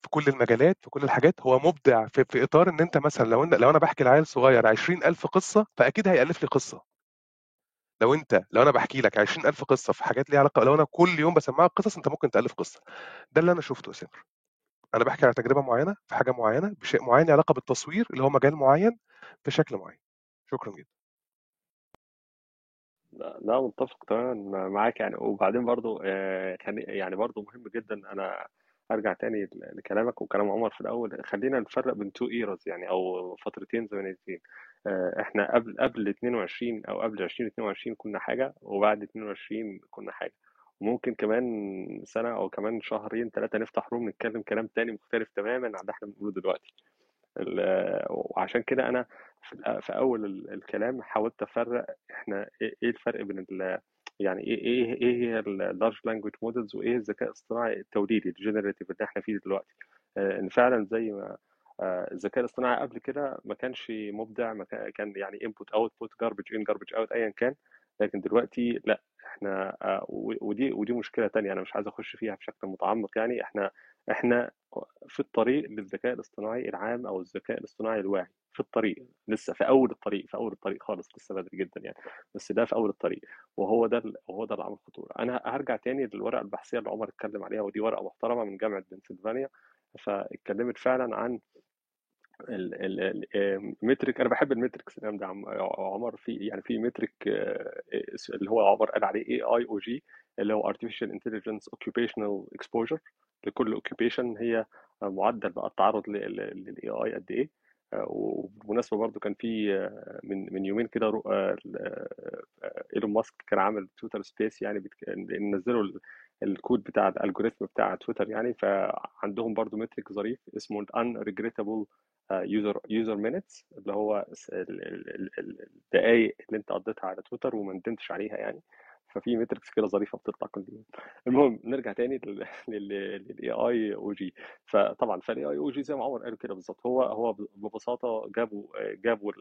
S1: في كل المجالات في كل الحاجات هو مبدع في, في إطار إن أنت مثلا لو أنا لو أنا بحكي لعيل صغير 20000 قصة فأكيد هيألف لي قصة. لو أنت لو أنا بحكي لك 20000 قصة في حاجات ليها علاقة لو أنا كل يوم بسمعك قصص أنت ممكن تألف قصة. ده اللي أنا شفته يا سامر. أنا بحكي على تجربة معينة في حاجة معينة بشيء معين له علاقة بالتصوير اللي هو مجال معين في شكل معين. شكرا جدا.
S4: لا لا، متفق تماما معاك يعني. وبعدين برضو آه، يعني برضو مهم جدا أنا أرجع تاني لكلامك وكلام عمر في الأول. خلينا نفرق بين two eras يعني أو فترتين زمنيتين. إحنا قبل قبل 22 أو قبل 2022 كنا حاجة وبعد 22 كنا حاجة. وممكن كمان سنة أو كمان شهرين ثلاثة نفتح room نتكلم كلام تاني مختلف تماما عن اللي إحنا بنقوله دلوقتي. ال- وعشان كده أنا في أول ال- الكلام حاولت أفرق إحنا إيه إيه الفرق بين يعني إيه إيه إيه هي ال large language models وإيه الذكاء الاصطناعي التوليدي ال generative اللي إحنا فيه دلوقتي. آه، إن فعلا زي ما آه، الذكاء الاصطناعي قبل كده ما كانش مبدع ما كان يعني input output garbage in garbage out ايا كان. لكن دلوقتي لأ إحنا آه، ودي ودي مشكلة تانية أنا مش عايز أخش فيها بشكل متعمق يعني. إحنا إحنا في الطريق للذكاء الاصطناعي العام أو الذكاء الاصطناعي الواعي في الطريق لسه في أول الطريق في أول الطريق خالص لسه بدري جدا يعني. بس ده في أول الطريق وهو ده وهو ده اللي عامل خطورة. أنا هرجع تاني للورقة البحثية اللي عمر اتكلم عليها ودي ورقة محترمة من جامعة بنسلفانيا. فاتكلمت فعلا عن ال ال ال آم، مترك أنا بحب المتركس الكلام ده عم- عمر في يعني في metric آه، اللي هو عمر قال عليه AIOE اللي هو artificial intelligence occupational exposure لكل occupation هي معدل بقى التعرض لل AI قد إيه. آه، وبالمناسبة برضو كان في آه، من من يومين كده آه، آه، آه، إيلون ماسك كان عامل تويتر space يعني نزلوا ال- الكود بتاع ال algorithm بتاع تويتر يعني فعندهم برضو metric ظريف اسمه unregrettable user user minutes اللي هو الدقائق اللي انت قضيتها على تويتر وما ندمتش عليها يعني. ففي metrics كده ظريفة بتطلع كل يوم. المهم نرجع تاني لل AIOE فطبعا فال AIOE زي ما عمر قال كده بالظبط هو هو ببساطة جابوا جابوا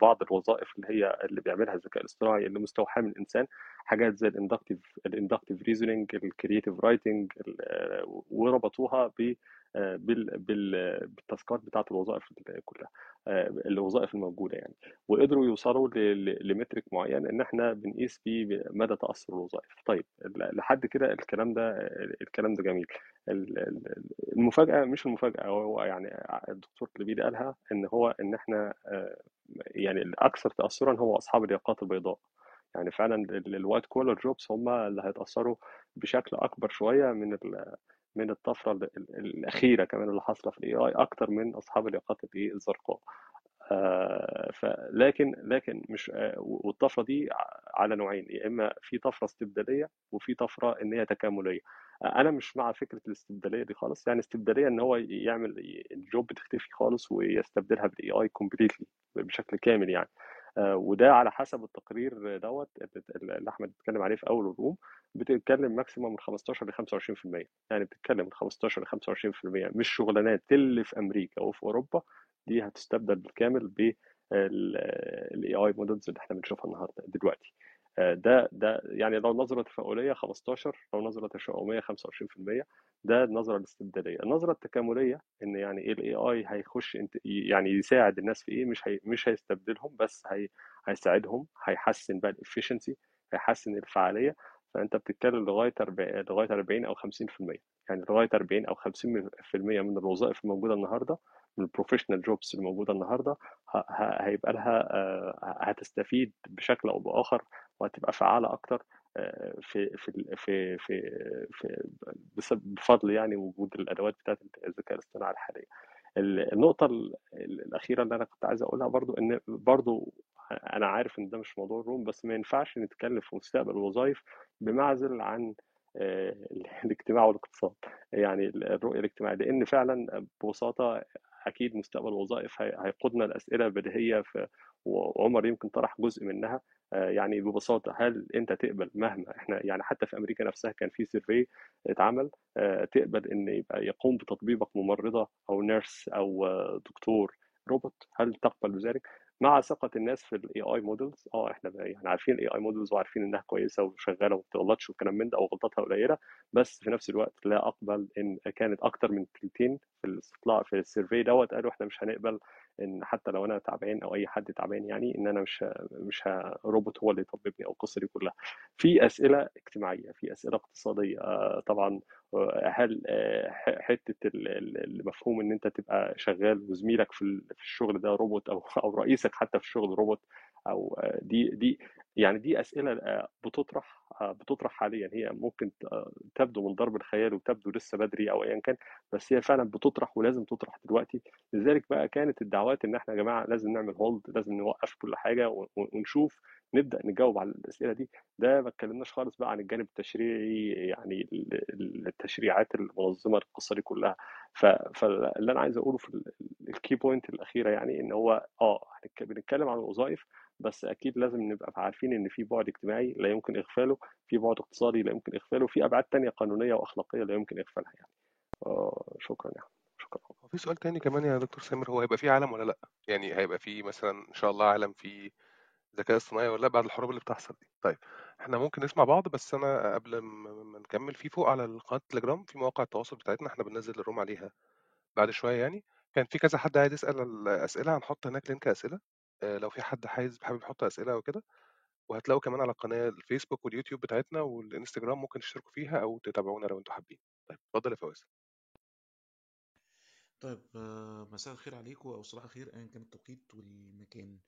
S4: بعض الوظائف اللي هي اللي بيعملها الذكاء الاصطناعي اللي مستوحاة من الإنسان. حاجات زي ال inductive ال inductive reasoning ال creative writing وربطوها ب بالتاسكات بتاعت الوظائف كلها آه، الوظائف الموجودة يعني. وقدروا يوصلوا لمترك معين إن إحنا بنقيس بيه مدى تأثر الوظائف. طيب لحد كده الكلام ده الكلام ده جميل. ال- ال- المفاجأة مش المفاجأة هو يعني الدكتور لبيدي قالها إن هو إن إحنا آه، يعني الأكثر تاثرا هو أصحاب الياقات البيضاء. يعني فعلا ال white collar jobs هم اللي هيتأثروا بشكل أكبر شوية من من الطفرة ال- ال- الأخيرة كمان اللي حاصلة في ال AI أكتر من أصحاب الياقات الإيه الزرقاء. آه، فلكن لكن مش آه، والطفرة دي على نوعين يا إما في طفرة استبدالية وفي طفرة إن هي تكاملية. آه، أنا مش مع فكرة الاستبدالية دي خالص يعني استبدالية إن هو يعمل ال job تختفي خالص ويستبدلها بال AI completely بشكل كامل يعني. وده على حسب التقرير دوت اللي أحمد اتكلم عليه في أول ال room بتتكلم maximum من 15 ل 25% يعني بتتكلم من 15 ل 25% مش شغلانات اللي في أمريكا وفي أوروبا دي هتستبدل بالكامل بال AI models اللي إحنا بنشوفها النهارده دلوقتي. آه، ده ده يعني لو نظرة تفاؤلية 15 لو نظرة تشاؤمية 25% ده النظرة الاستبداليه النظرة التكاملية إن يعني إيه ال AI هيخش يعني يساعد الناس في إيه؟ مش هي مش هيستبدلهم بس هي هيساعدهم هيحسن بقى ال efficiency هيحسن الفعالية. فأنت بتتكلم لغاية 40 لغاية 40 أو 50% يعني لغاية 40 أو 50% من الوظائف الموجودة النهارده من ال professional jobs اللي موجوده النهارده هيبقى لها آه، هتستفيد بشكل أو بآخر وهتبقى فعالة أكتر في في في في, في بفضل يعني وجود الأدوات بتاعت الذكاء الاصطناعي الحالية. ال- النقطة ال- ال- الأخيرة اللي أنا كنت عايز أقولها برضو إن برضو أنا عارف إن ده مش موضوع الروم بس ما ينفعش نتكلم في مستقبل الوظائف بمعزل عن الاجتماع والاقتصاد. يعني الرؤية الاجتماعية لأن فعلا ببساطة أكيد مستقبل الوظائف هي- هيقودنا لأسئلة بديهية في وعمر يمكن طرح جزء منها. يعني ببساطة هل أنت تقبل مهما إحنا يعني حتى في أمريكا نفسها كان في سيرفي اتعمل آه، تقبل إن يبقى يقوم بتطبيبك ممرضة أو nurse أو آه، دكتور روبوت؟ هل تقبل بذلك؟ مع ثقة الناس في ال AI models آه إحنا يعني عارفين ال AI models وعارفين إنها كويسة وشغالة وما بتغلطش والكلام من ده أو غلطاتها قليلة بس في نفس الوقت لا أقبل إن كانت أكتر من تلتين في الاستطلاع في ال survey دوت قالوا إحنا مش هنقبل إن حتى لو أنا تعبان أو أي حد تعبان يعني إن أنا مش مش روبوت هو اللي يطببني أو القصة دي كلها. في أسئلة اجتماعية في أسئلة اقتصادية آه، طبعا آه، هل آه، حتة ال- ال- المفهوم إن أنت تبقى شغال وزميلك في ال- في الشغل ده روبوت أو أو رئيسك حتى في الشغل روبوت أو دي دي يعني دي أسئلة بتطرح بتطرح حاليا. هي ممكن آه، تبدو من ضرب الخيال وتبدو لسه بدري أو ايا كان بس هي فعلا بتطرح ولازم تطرح دلوقتي. لذلك بقى كانت الدعوات إن إحنا يا جماعة لازم نعمل هولد لازم نوقف كل حاجة ون- ونشوف نبدأ نجاوب على الأسئلة دي. ده ما اتكلمناش خالص بقى عن الجانب التشريعي يعني ال- ال- التشريعات المنظمة القصة دي كلها. فاللي أنا عايز أقوله في ال key point الأخيرة يعني إن هو آه بنتكلم عن الوظائف بس أكيد لازم نبقى عارفين إن في بعد اجتماعي لا يمكن إغفاله في بعد اقتصادي لا يمكن إغفاله في أبعاد تانية قانونية وأخلاقية لا يمكن إغفالها يعني. آه شكرا يعني شكرا.
S1: في سؤال تاني كمان يا دكتور سامر هو هيبقى في عالم ولا لأ؟ يعني هيبقى في مثلا إن شاء الله عالم فيه ذكاء اصطناعي ولا لأ بعد الحروب اللي بتحصل دي؟ طيب إحنا ممكن نسمع بعض بس أنا قبل ما ما نكمل في فوق على قناه التليجرام في مواقع التواصل بتاعتنا إحنا بننزل ال room عليها بعد شوية يعني. كان في كذا حد عايز يسأل الاسئله هنحط هناك link أسئلة. آه، لو في حد عايز حابب يحط أسئلة أو كده وهتلاقوا كمان على القناة الفيسبوك واليوتيوب بتاعتنا والإنستجرام ممكن تشتركوا فيها أو تتابعونا لو أنتوا حابين. طيب اتفضل يا فواز
S5: طيب آه، مساء الخير عليكم أو صباح الخير ايا كان التوقيت والمكان.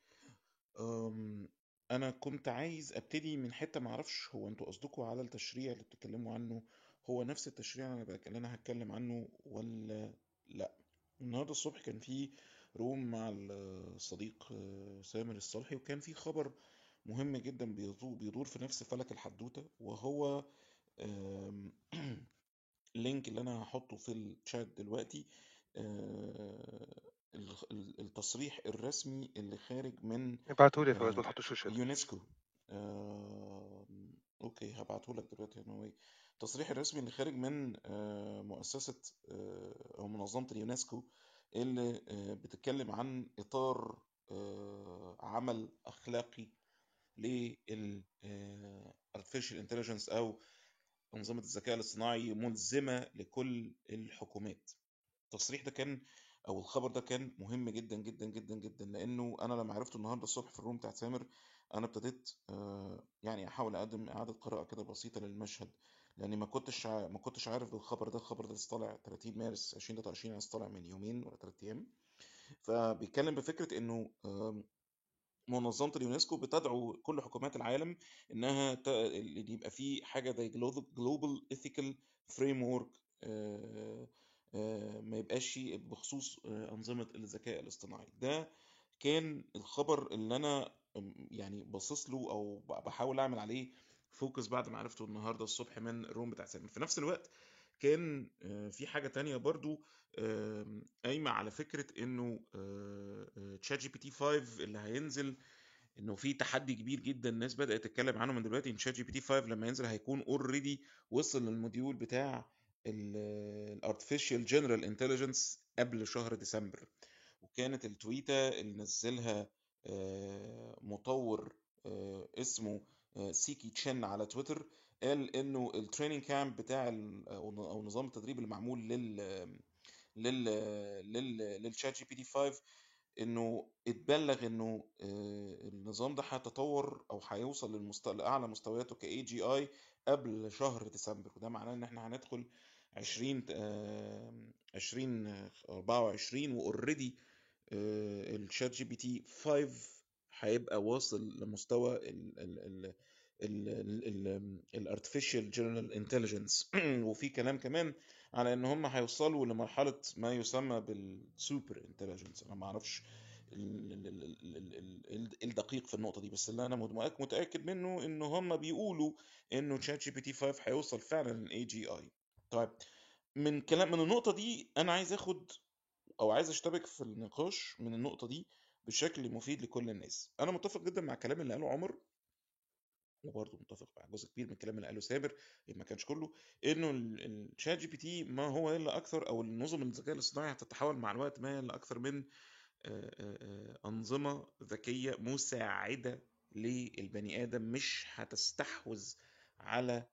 S5: أم، أنا كنت عايز أبتدي من حتة معرفش هو أنتوا قصدكم على التشريع اللي بتتكلموا عنه هو نفس التشريع اللي بك- اللي أنا هتكلم عنه ولا لأ؟ النهارده الصبح كان في روم مع الصديق آه، سامر الصالحي وكان في خبر مهم جدا بيدور في نفس فلك الحدوتة وهو ال link اللي أنا هحطه في الشات دلوقتي آه، ال- ال- التصريح الرسمي اللي خارج من
S1: ابعتهولي يا فواز ما
S5: آه،
S1: تحطوش في
S5: اليونسكو okay هبعته لك دلوقتي أنا التصريح الرسمي اللي خارج من آه، مؤسسة أو منظمة اليونسكو اللي بتتكلم عن إطار عمل أخلاقي لل آه، artificial intelligence أو أنظمة الذكاء الاصطناعي ملزمة لكل الحكومات. التصريح ده كان أو الخبر ده كان مهم جدا جدا جدا جدا لأنه أنا لما عرفته النهاردة الصبح في الروم بتاعت سامر أنا ابتديت آه، يعني أحاول أقدم إعادة قراءة كده بسيطة للمشهد لأني ما كنتش ما كنتش عارف بالخبر ده الخبر ده طالع 30 مارس 2023 يعني لسه طالع من يومين ولا ثلاث أيام. فبيتكلم بفكرة إنه آم، منظمة اليونسكو بتدعو كل حكومات العالم إنها. اللي يبقى فيه حاجة زي Ethical Framework آه، آه، ما يبقاش بخصوص آه، أنظمة الذكاء الاصطناعي ده كان الخبر اللي أنا يعني باصص له أو بحاول أعمل عليه فوكس بعد ما عرفته النهاردة الصبح من الروم بتاع سامر في نفس الوقت كان آه، في حاجة تانية برضو آم، قايمة على فكرة إنه ChatGPT 5 اللي هينزل إنه في تحدي كبير جدا الناس بدأت تتكلم عنه من دلوقتي إن ChatGPT 5 لما ينزل هيكون already وصل للموديول بتاع ال artificial general intelligence قبل شهر ديسمبر. وكانت ال tweet ة اللي نزلها آه، مطور آه، اسمه سيكي تشين على تويتر قال إنه ال training camp بتاع أو نظام التدريب المعمول لل لل لل لل ChatGPT 5 إنه اتبلغ إنه آه، النظام ده هيتطور أو هيوصل للمست... لأعلى مستوياته ك AGI قبل شهر ديسمبر وده معناه إن إحنا هندخل 20 آه، 20 24 و already ال ChatGPT 5 هيبقى واصل لمستوى ال ال ال ال artificial general intelligence وفي كلام كمان على ان هم هيوصلوا لمرحله ما يسمى بال super intelligence أنا ما أعرفش ال- ال- ال- ال- ال- ال- الدقيق في النقطه دي بس اللي أنا متاكد منه ان هم بيقولوا انه ChatGPT 5 هيوصل فعلا لل AGI طيب من كلام من النقطه دي أنا عايز اخد أو عايز اشتبك في النقاش من النقطه دي بشكل مفيد لكل الناس أنا متفق جدا مع الكلام اللي قاله عمر وبرضه متفق مع جزء كبير من الكلام اللي قاله سابر ما كانش كله إنه ال ChatGPT ما هو إلا أكثر أو النظم الذكاء الاصطناعي هتتحول مع الوقت ما إلا أكثر من أنظمة ذكية مساعدة للبني آدم مش هتستحوذ على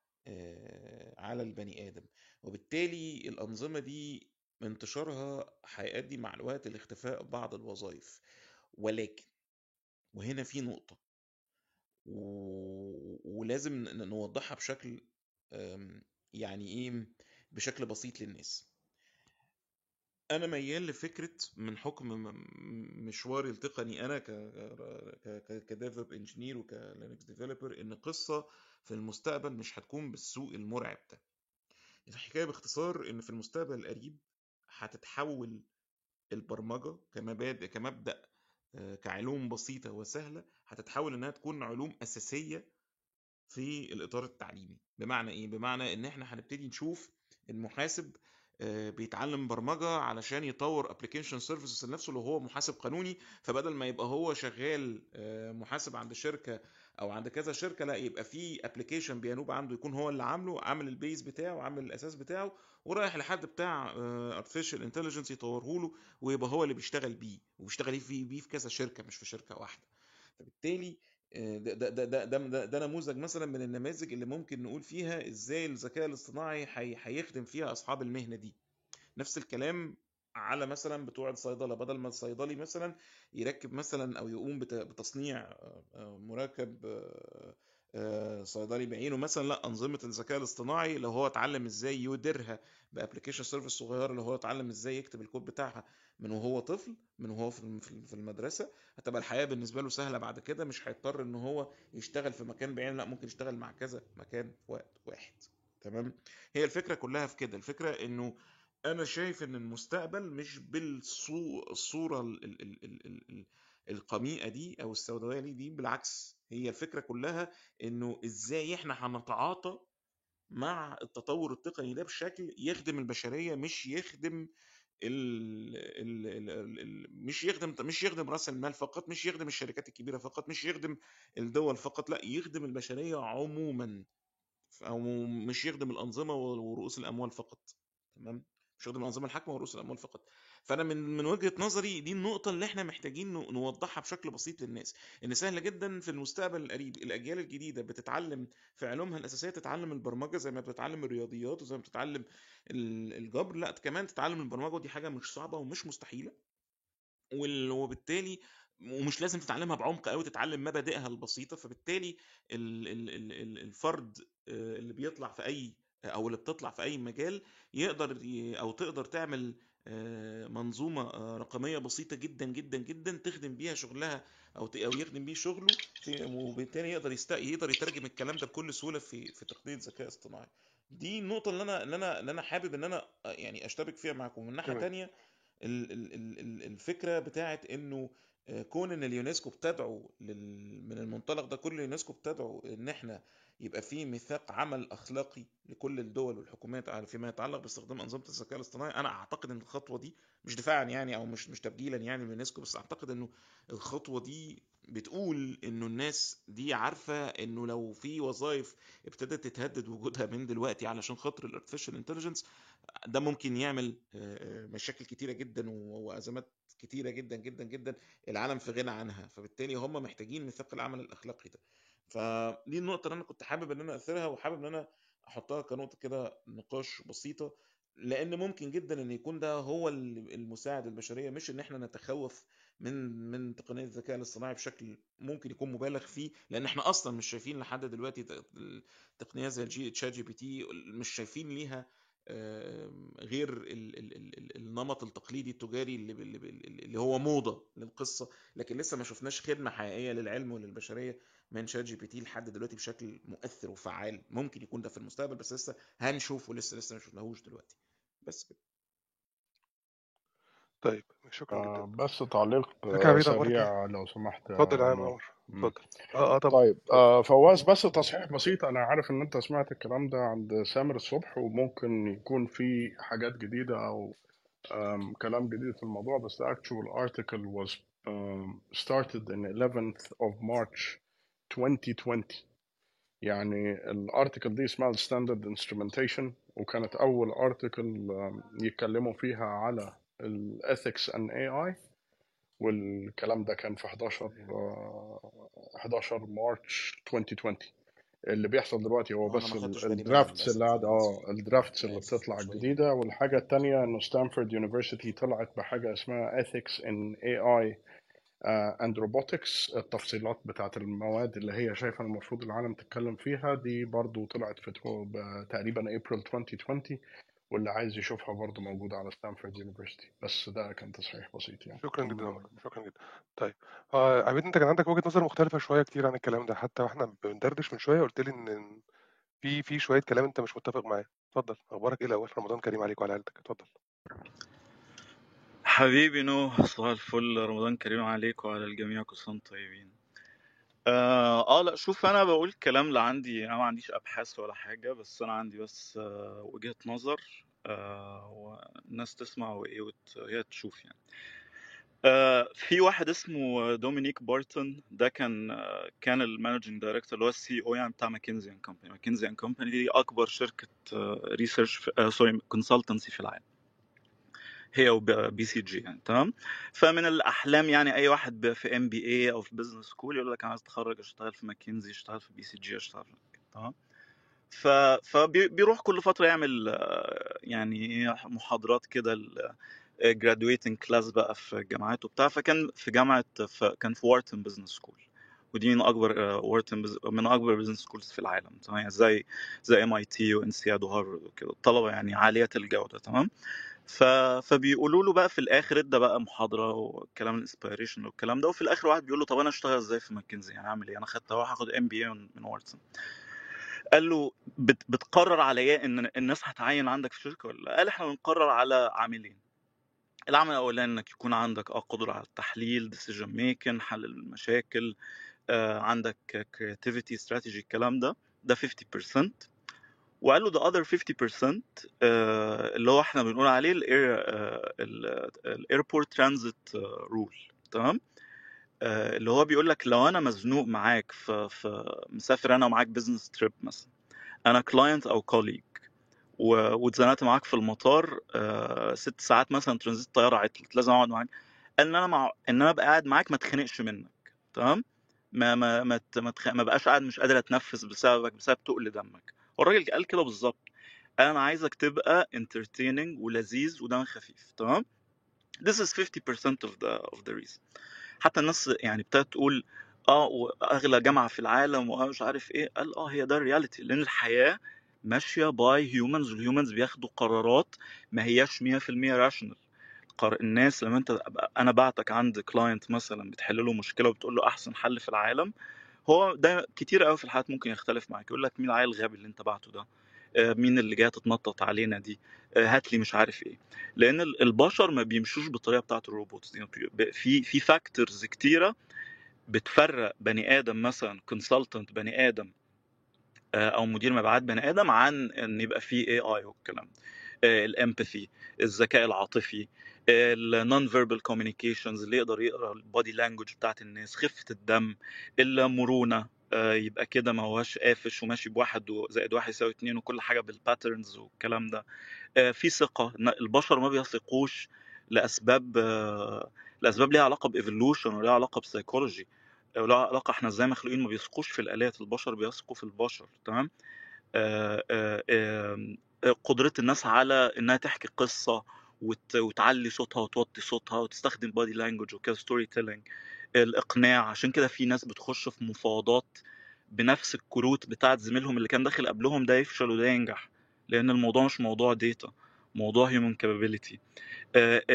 S5: على البني آدم. وبالتالي الأنظمة دي انتشارها هيؤدي مع الوقت لاختفاء بعض الوظائف. ولكن وهنا في نقطة. و... ولازم نوضحها بشكل أم، يعني إيه بشكل بسيط للناس. أنا ميال لفكرة من حكم مشواري التقني أنا ك DevOps engineer وك Linux developer إن قصة في المستقبل مش هتكون بالسوء المرعب ده. الحكاية باختصار إن في المستقبل القريب هتتحول البرمجة كمبادئ كمبدأ آه، كعلوم بسيطة وسهلة هتتحول إنها تكون علوم أساسية في الإطار التعليمي. بمعنى إيه؟ بمعنى إن إحنا هنبتدي نشوف المحاسب آه، بيتعلم برمجة علشان يطور application services لنفسه لو هو محاسب قانوني فبدل ما يبقى هو شغال آه، محاسب عند شركة أو عند كذا شركة لأ يبقى في application بينوب عنده يكون هو اللي عامله عامل ال base بتاعه عامل الأساس بتاعه ورايح لحد بتاع artificial intelligence يطوره له ويبقى هو اللي بيشتغل بيه وبيشتغل بيه في كذا شركة مش في شركة واحدة. فبالتالي آه، ده ده ده ده, ده, نموذج مثلا من النماذج اللي ممكن نقول فيها إزاي الذكاء الاصطناعي هي- هيخدم فيها أصحاب المهنة دي. نفس الكلام على مثلا بتوع الصيدلة بدل ما الصيدلي مثلا يركب مثلا أو يقوم بت- بتصنيع آه، آه، مركب صيدلي بعينه مثلا لا أنظمة الذكاء الاصطناعي لو هو اتعلم إزاي يديرها ب application service صغيرة لو هو اتعلم إزاي يكتب الكود بتاعها. من وهو طفل من وهو في الم- في في المدرسة هتبقى الحياة بالنسبة له سهلة بعد كده مش هيضطر إن هو يشتغل في مكان بعيد لأ ممكن يشتغل مع كذا مكان في وقت واحد. تمام؟ هي الفكرة كلها في كده. الفكرة إنه أنا شايف إن المستقبل مش بالصورة ال ال ال ال ال ال القميئة دي أو السوداوية دي دي بالعكس. هي الفكرة كلها إنه إزاي إحنا هنتعاطى مع التطور التقني ده بشكل يخدم البشرية مش يخدم ال ال ال ال مش يخدم مش يخدم رأس المال فقط مش يخدم الشركات الكبيرة فقط مش يخدم الدول فقط لأ يخدم البشرية عموما أو مش يخدم الأنظمة ورؤوس الأموال فقط تمام؟ مش يخدم الأنظمة الحاكمة ورؤوس الأموال فقط. فأنا من من وجهة نظري دي النقطة اللي إحنا محتاجين نو- نوضحها بشكل بسيط للناس إن سهل جدا في المستقبل القريب الأجيال الجديدة بتتعلم في علومها الأساسية تتعلم البرمجة زي ما بتتعلم الرياضيات وزي ما بتتعلم ال- الجبر لأ كمان تتعلم البرمجة ودي حاجة مش صعبة ومش مستحيلة وبالتالي ومش لازم تتعلمها بعمق قوي تتعلم مبادئها البسيطة فبالتالي ال- ال- ال- ال- الفرد آه، اللي بيطلع في أي أو اللي بتطلع في أي مجال يقدر أو تقدر تعمل آه، منظومة آه، رقمية بسيطة جدا جدا جدا تخدم بيها شغلها ت- أو يخدم بيه شغله وبالتالي يقدر. يقدر يترجم الكلام ده بكل سهولة في في تقنيه ذكاء اصطناعي دي النقطة اللي أنا اللي أنا اللي أنا حابب إن أنا آه، يعني اشتبك فيها معاكم من
S3: تمام
S5: تانية ال- ال- ال- ال- الفكرة بتاعت آه، كون إن اليونسكو بتدعو لل... من المنطلق ده كل اليونسكو بتدعو إن إحنا يبقى في ميثاق عمل أخلاقي لكل الدول والحكومات على فيما يتعلق باستخدام أنظمة الذكاء الاصطناعي. أنا أعتقد إن الخطوة دي مش دفاعا يعني أو مش مش تبجيلا يعني لليونسكو بس أعتقد إنه الخطوة دي بتقول إنه الناس دي عارفة إنه لو في وظائف ابتدت تتهدد وجودها من دلوقتي علشان خاطر ال artificial intelligence ده ممكن يعمل آه، مشاكل كتيرة جدا و- كتيرة جدا جدا جدا العالم في غنى عنها فبالتالي هم محتاجين ميثاق العمل الأخلاقي ده. فدي النقطة اللي أنا كنت حابب إن أنا أثيرها وحابب إن أنا أحطها كنقطة كده نقاش بسيطة لأن ممكن جدا إن يكون ده هو ال- المساعد البشرية مش إن إحنا نتخوف من من تقنية الذكاء الاصطناعي بشكل ممكن يكون مبالغ فيه لأن إحنا أصلا مش شايفين لحد دلوقتي ت- تقنية زي الجي ChatGPT مش شايفين ليها غير ال ال ال ال النمط التقليدي التجاري اللي, اللي, اللي هو موضة للقصة لكن لسه ما شفناش خدمة حقيقية للعلم وللبشرية من ChatGPT لحد دلوقتي بشكل مؤثر وفعال. ممكن يكون ده في المستقبل بس لسه هنشوفه لسه لسه ما شفناهوش دلوقتي. بس كده.
S1: طيب شكرا
S3: آه،
S1: جدا
S3: بس تعليق آه، سريع لو سمحت
S1: اتفضل يا عمر. اتفضل. آه آه طبعا
S3: طيب آه، فواز بس تصحيح بسيط. أنا عارف إن أنت سمعت الكلام ده عند سامر الصبح وممكن يكون في حاجات جديدة أو um, كلام جديد في الموضوع بس the actual article was um, started in 11th of March 2020 يعني الارتكل دي اسمها standard instrumentation وكانت أول article يتكلموا فيها على ال ethics and AI والكلام ده كان في 11 آه، 11 March 2020 اللي بيحصل دلوقتي هو
S5: أنا
S3: بس ال drafts اللي قاعد آه
S5: ال
S3: drafts اللي بتطلع
S5: شوية
S3: الجديدة والحاجة التانية إنه Stanford University طلعت بحاجة اسمها ethics in AI uh, and robotics. التفصيلات بتاعت المواد اللي هي شايفة المفروض العالم تتكلم فيها دي برضو طلعت في تقريبا ابريل 2020 واللي عايز يشوفها برضو موجودة على Stanford University بس ده كان تصحيح بسيط يعني.
S1: شكرا جدا شكرا جدا. طيب آه عبيد أنت كان عندك وجهة نظر مختلفة شوية كتير عن الكلام ده. حتى وإحنا بندردش من شوية قلت لي إن في في شوية كلام أنت مش متفق معاه. اتفضل. أخبارك إيه الأول؟ رمضان كريم عليك وعلى عيلتك. اتفضل.
S6: حبيبي نوح صباح الفل. رمضان كريم عليك وعلى الجميع كل وأنتم طيبين. آه, آه لأ شوف أنا بقول الكلام اللي عندي أنا ما عنديش أبحاث ولا حاجة بس أنا عندي بس آه وجهة نظر آه والناس تسمع وإيه وت- وهي تشوف يعني. آه في واحد اسمه دومينيك بارتون ده كان آه كان ال managing director اللي هو ال CEO يعني بتاع McKinsey & Company. McKinsey & Company دي أكبر research آه sorry consultancy في العالم. هي و BCG يعني تمام؟ فمن الأحلام يعني أي واحد في MBA أو في business school يقول لك أنا عايز أتخرج أشتغل في ماكنزي أشتغل في BCG أشتغل في تمام؟ فبيروح كل فترة يعمل آه، يعني محاضرات كده graduating class بقى في الجامعات وبتاع فكان في جامعة كان في Wharton business school ودي من أكبر Wharton bus... من أكبر business schools في العالم تمام؟ يعني زي زي MIT و INSEAD وهارفارد وكده الطلبة يعني عالية الجوده تمام؟ ف... فبيقولوا له بقى في الآخر ادى بقى محاضرة وكلام ال inspiration والكلام ده وفي الآخر واحد بيقول له طب أنا اشتغل إزاي في ماكنزي؟ يعني أعمل إيه؟ أنا خدت أروح اخد MBA من Wharton قال له بت... بتقرر على إيه؟ إن الناس هتعين عندك في الشركة ولا لأ؟ قال إحنا بنقرر على عاملين. العامل الأولاني إنك يكون عندك آه قدرة على التحليل decision making حل المشاكل آه عندك creativity strategy الكلام ده. ده 50% وقال له the other 50% آه اللي هو إحنا بنقول عليه ال air ال airport transit rule تمام؟ آه اللي هو بيقول لك لو أنا مزنوق معاك في في مسافر أنا ومعاك business trip مثلا أنا client أو colleague واتزنقت معاك في المطار آه ست ساعات مثلا ترانزيت الطياره عطلت لازم أقعد معاك. قال إن أنا مع إن أنا أبقى قاعد معاك ما اتخنقش منك. تمام؟ ما ما ما ما, تخ... ما بقاش قاعد مش قادر أتنفس بسببك بسبب تقل دمك. والراجل قال كده بالظبط. أنا عايزك تبقى entertaining ولذيذ ودمك خفيف تمام؟ This is 50% of the of the reason. حتى الناس يعني ابتدت تقول آه وأغلى جامعة في العالم ومش عارف إيه. قال آه هي ده ال reality لأن الحياة ماشية by humans وال humans بياخدوا قرارات ما هياش 100% rational الناس لما أنت أنا بعتك عند client مثلا بتحل له مشكلة وبتقول له أحسن حل في العالم هو ده كتير قوي في الحياة ممكن يختلف معاك. يقول لك مين العيل الغبي اللي انت بعته ده؟ آه، مين اللي جاية تتنطط علينا دي؟ آه، هات لي مش عارف إيه. لأن ال- البشر ما بيمشوش بالطريقة بتاعت ال robots ب- في في factors كتيرة بتفرق بني آدم مثلا consultant بني آدم آه، أو مدير مبيعات بني آدم عن إن يبقى في AI والكلام. ال empathy الذكاء العاطفي ال non verbal communications اللي يقدر يقرأ ال body language بتاعت الناس خفة الدم المرونه آه، يبقى كده ما هوش قافش وماشي بواحد زائد واحد يساوي اتنين وكل حاجة بال patterns والكلام ده. آه، في ثقة البشر ما بيثقوش لأسباب آه، لأسباب ليها علاقة ب evolution وليها علاقة بسيكولوجي ولها علاقة إحنا إزاي مخلوقين ما بيثقوش في الآلات البشر بيثقوا في البشر تمام؟ قدرة الناس على إنها تحكي قصة وت- وتعلي صوتها وتوطي صوتها وتستخدم body language وكده storytelling الإقناع. عشان كده في ناس بتخش في مفاوضات بنفس الكروت بتاعت زميلهم اللي كان داخل قبلهم ده يفشل وده ينجح لأن الموضوع مش موضوع data موضوع human capability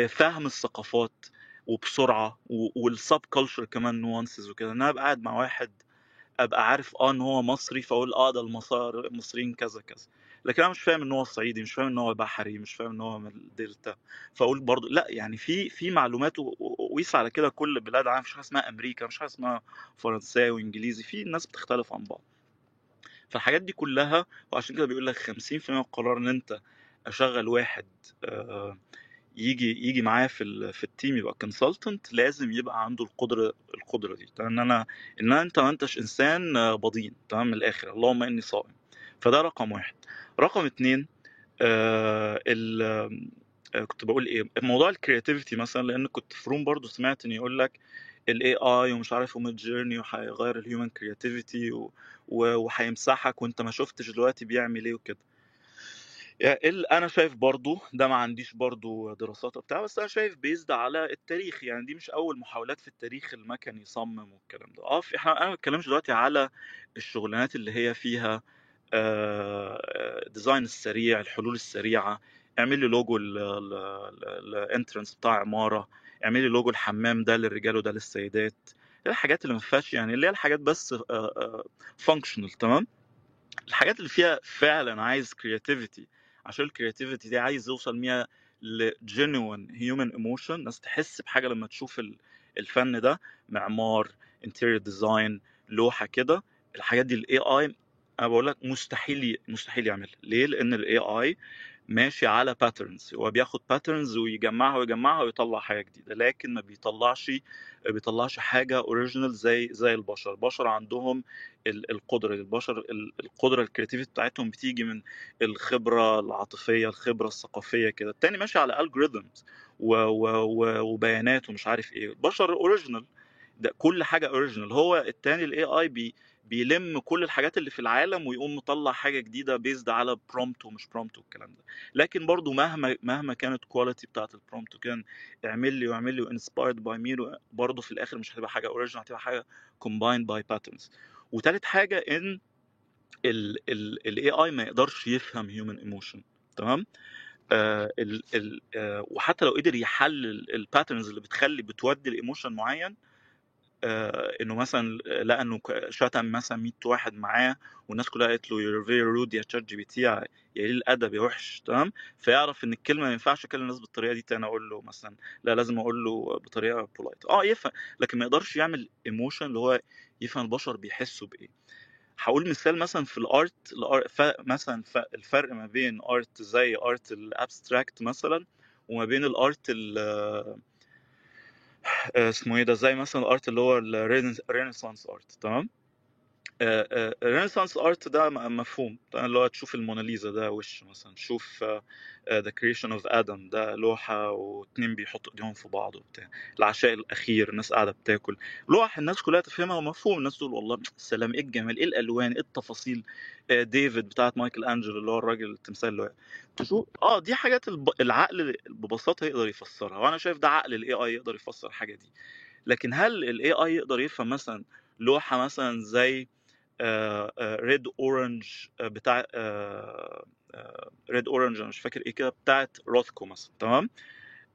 S6: فهم الثقافات وبسرعة وال sub culture كمان nuances وكده. إن أنا أبقى قاعد مع واحد أبقى عارف آه إن هو مصري فأقول آه ده المصريين كذا كذا. لكن أنا مش فاهم إن هو صعيدي مش فاهم إن هو بحري مش فاهم إن هو من الدلتا. فأقول برضو لأ يعني في في معلومات وقيس على كده كل بلاد عالم مفيش حاجة اسمها أمريكا مفيش حاجة اسمها فرنساوي وانجليزي في ناس بتختلف عن بعض. فالحاجات دي كلها وعشان كده بيقول لك 50% من القرار إن أنت أشغل واحد آه، يجي يجي معايا في في ال team يبقى consultant لازم يبقى عنده القدرة القدرة دي. إن أنا إن أنت ما أنتش إنسان آه، بضين تمام؟ من الآخر. اللهم إني صائم. فده رقم واحد. رقم اتنين آه ال آه، كنت بقول إيه؟ موضوع ال creativity مثلا لأن كنت في room برضو سمعت إن يقول لك ال AI ومش عارف و Midjourney وهيغير ال human creativity وهيمسحك وأنت ما شفتش دلوقتي بيعمل إيه وكده. يعني أنا شايف برضو ده ما عنديش برضو دراسات وبتاع بس أنا شايف based على التاريخ يعني دي مش أول محاولات في التاريخ المكن يصمم والكلام ده. آه إحنا أنا ما بتكلمش دلوقتي على الشغلانات اللي هي فيها ال design السريع الحلول السريعة. اعمل لي logo ال entrance بتاع عمارة. اعمل لي لوجو الحمام ده للرجال وده للسيدات. الحاجات اللي ما فيهاش يعني اللي هي الحاجات بس functional تمام؟ الحاجات اللي فيها فعلا عايز creativity عشان ال creativity دي عايز يوصل بيها ل genuine human emotion ناس تحس بحاجة لما تشوف ال- الفن ده. معمار interior design لوحة كده. الحاجات دي ال AI أنا بقول لك مستحيل مستحيل يعملها ليه؟ لأن ال AI ماشي على patterns هو بياخد patterns ويجمعها ويجمعها ويطلع حاجة جديدة لكن ما بيطلعش بيطلعش حاجة original زي زي البشر. البشر عندهم ال- القدرة. البشر ال- القدرة ال creativity بتاعتهم بتيجي من الخبرة العاطفية الخبرة الثقافية كده. التاني ماشي على algorithms وبيانات ومش عارف إيه. البشر original ده كل حاجة original هو التاني ال AI بي بيلم كل الحاجات اللي في العالم ويقوم مطلع حاجة جديدة based على prompt ومش prompt والكلام ده. لكن برضو مهما مهما كانت quality بتاعت ال prompt وكان اعمل لي واعمل لي و inspired by me برضه في الآخر مش هتبقى حاجة original هتبقى حاجة combined by patterns وتالت حاجة إن ال AI ما يقدرش يفهم human emotion تمام؟ آه آه وحتى لو قدر يحلل ال patterns اللي بتخلي بتودي ل emotion معين إنه مثلا لقى إنه شتم مثلا 100 واحد معاه والناس كلها قالت له you're very rude يا تشات جي بي تي يا قليل الأدب يا وحش. تمام؟ فيعرف إن الكلمة ما ينفعش أكلم الناس بالطريقة دي تاني أقول له مثلا لا لازم أقول له بطريقة polite آه يفهم لكن ما يقدرش يعمل emotion اللي هو يفهم البشر بيحسوا بإيه. هقول مثال مثلا في ال art مثلا الفرق ما بين art زي art ال abstract مثلا وما بين ال art ال- آه، اسمه إيه ده زي مثلا ال art اللي هو ال Renaissance art تمام؟ ال Renaissance art ده م- مفهوم. طبعاً اللي هو تشوف الموناليزا ده وش مثلا تشوف The Creation of Adam ده لوحة واتنين بيحطوا إيديهم في بعض وبتاع. العشاء الأخير الناس قاعدة بتاكل. لوح الناس كلها تفهمها ومفهوم. الناس تقول والله سلام إيه الجمال إيه الألوان إيه التفاصيل. آه، ديفيد بتاعت مايكل أنجلو اللي هو الراجل التمثال اللي تشوف آه دي حاجات. العقل ببساطة يقدر يفسرها وأنا شايف ده عقل ال AI يقدر يفسر الحاجة دي. لكن هل ال AI يقدر يفهم مثلا لوحة مثلا زي red orange بتاع ريد اورنج أنا مش فاكر إيه كده بتاعت روثكو مثلا تمام؟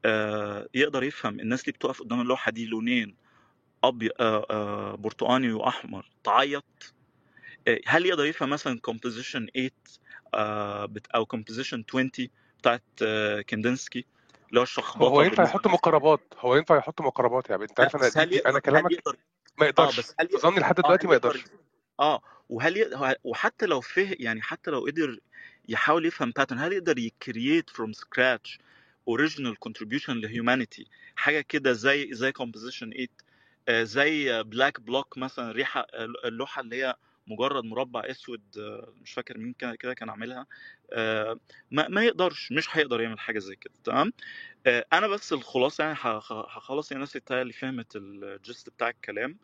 S6: آه، يقدر يفهم الناس اللي بتقف قدام اللوحة دي لونين ابيض برتقاني وأحمر تعيط؟ آه، هل يقدر يفهم مثلا Composition 8 آه، بت- أو Composition 20 بتاعت آه، كاندنسكي اللي هو الشخبطه
S1: هو ينفع يحط مقاربات؟ هو ينفع يحط مقاربات يعني؟
S6: أنت
S1: عارف
S6: أنا أنا
S1: كلامك ما يقدرش.
S6: بس
S1: ظني لحد دلوقتي ما
S6: يقدر
S1: يقدرش.
S6: آه وهل ي... وحتى لو فه يعني حتى لو قدر يحاول يفهم pattern هل يقدر ي create from scratch original contribution ل humanity حاجة كده زي زي Composition 8 آه، زي black block مثلا ريحة آه، اللوحة اللي هي مجرد مربع أسود آه، مش فاكر مين كان كده كان عاملها ما ما يقدرش مش هيقدر يعمل حاجة زي كده تمام؟ أنا بس الخلاصة يعني هخ- هخلص يعني الناس اللي فهمت ال gist بتاع الكلام.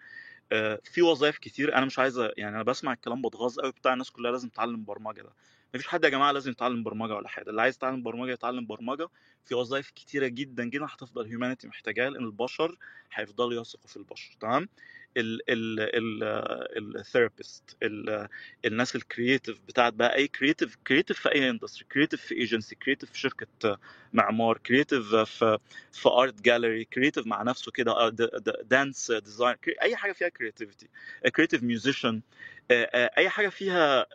S6: في وظائف كتير. أنا مش عايز يعني أنا بسمع الكلام بتغاظ قوي بتاع الناس كلها لازم تتعلم برمجة ده. مفيش حد يا جماعة لازم يتعلم برمجة ولا حاجة. اللي عايز يتعلم برمجة يتعلم برمجة. في وظائف كتيرة جدا جدا هتفضل humanity محتاجاها لأن البشر هيفضلوا يثقوا في البشر تمام؟ ال therapist الناس ال creative بتاعت بقى أي creative creative في أي industry creative في agency creative في شركة معمار creative في في art gallery creative مع نفسه كده dance design أي حاجة فيها creativity creative musician أي حاجة فيها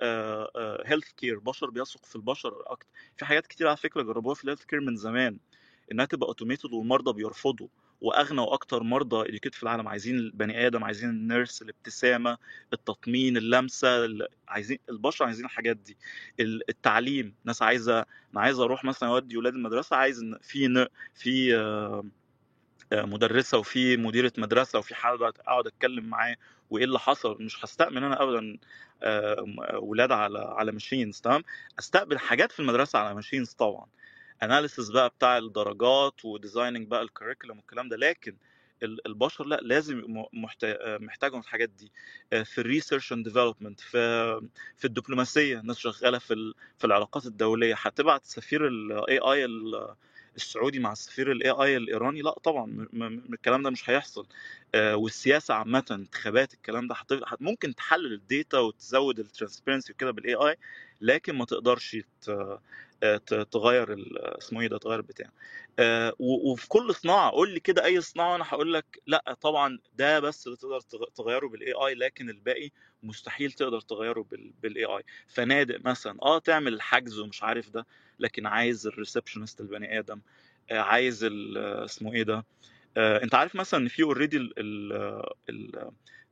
S6: health care بشر بيثق في البشر أكتر. في حاجات كتير على فكرة جربوها في ال health care من زمان إنها تبقى automated والمرضى بيرفضوا. وأغنى وأكتر مرضى في العالم. عايزين البني آدم عايزين ال nurse الابتسامة التطمين اللمسة عايزين البشر عايزين الحاجات دي. التعليم. ناس عايزة أنا عايز أروح مثلا أودي ولاد المدرسة عايز في في مدرسة وفي مديرة مدرسة وفي حد أقعد أتكلم معاه. وإيه اللي حصل؟ مش هستأمن أنا ابدا ولاد على على machines تمام؟ أستقبل حاجات في المدرسة على machines طبعا. analysis بقى بتاع الدرجات و designing بقى ال curriculum والكلام ده لكن البشر لأ لازم محتاجهم الحاجات دي. في ال research and development في في الدبلوماسية ناس شغالة في في العلاقات الدولية. هتبعت سفير ال AI السعودي مع السفير ال AI الإيراني؟ لأ طبعا الكلام ده مش هيحصل. والسياسة عامة انتخابات الكلام ده ممكن تحلل ال data وتزود ال transparency وكده بال AI لكن ما تقدرش تغير اسمه إيه ده تغير بتاع وفي كل صناعة قول لي كده أي صناعة وأنا هقول لك لأ طبعا ده بس اللي تقدر تغيره بال AI لكن الباقي مستحيل تقدر تغيره بال AI فنادق مثلا آه تعمل الحجز ومش عارف ده لكن عايز ال receptionist البني آدم عايز اسمه إيه ده أنت عارف مثلا إن في already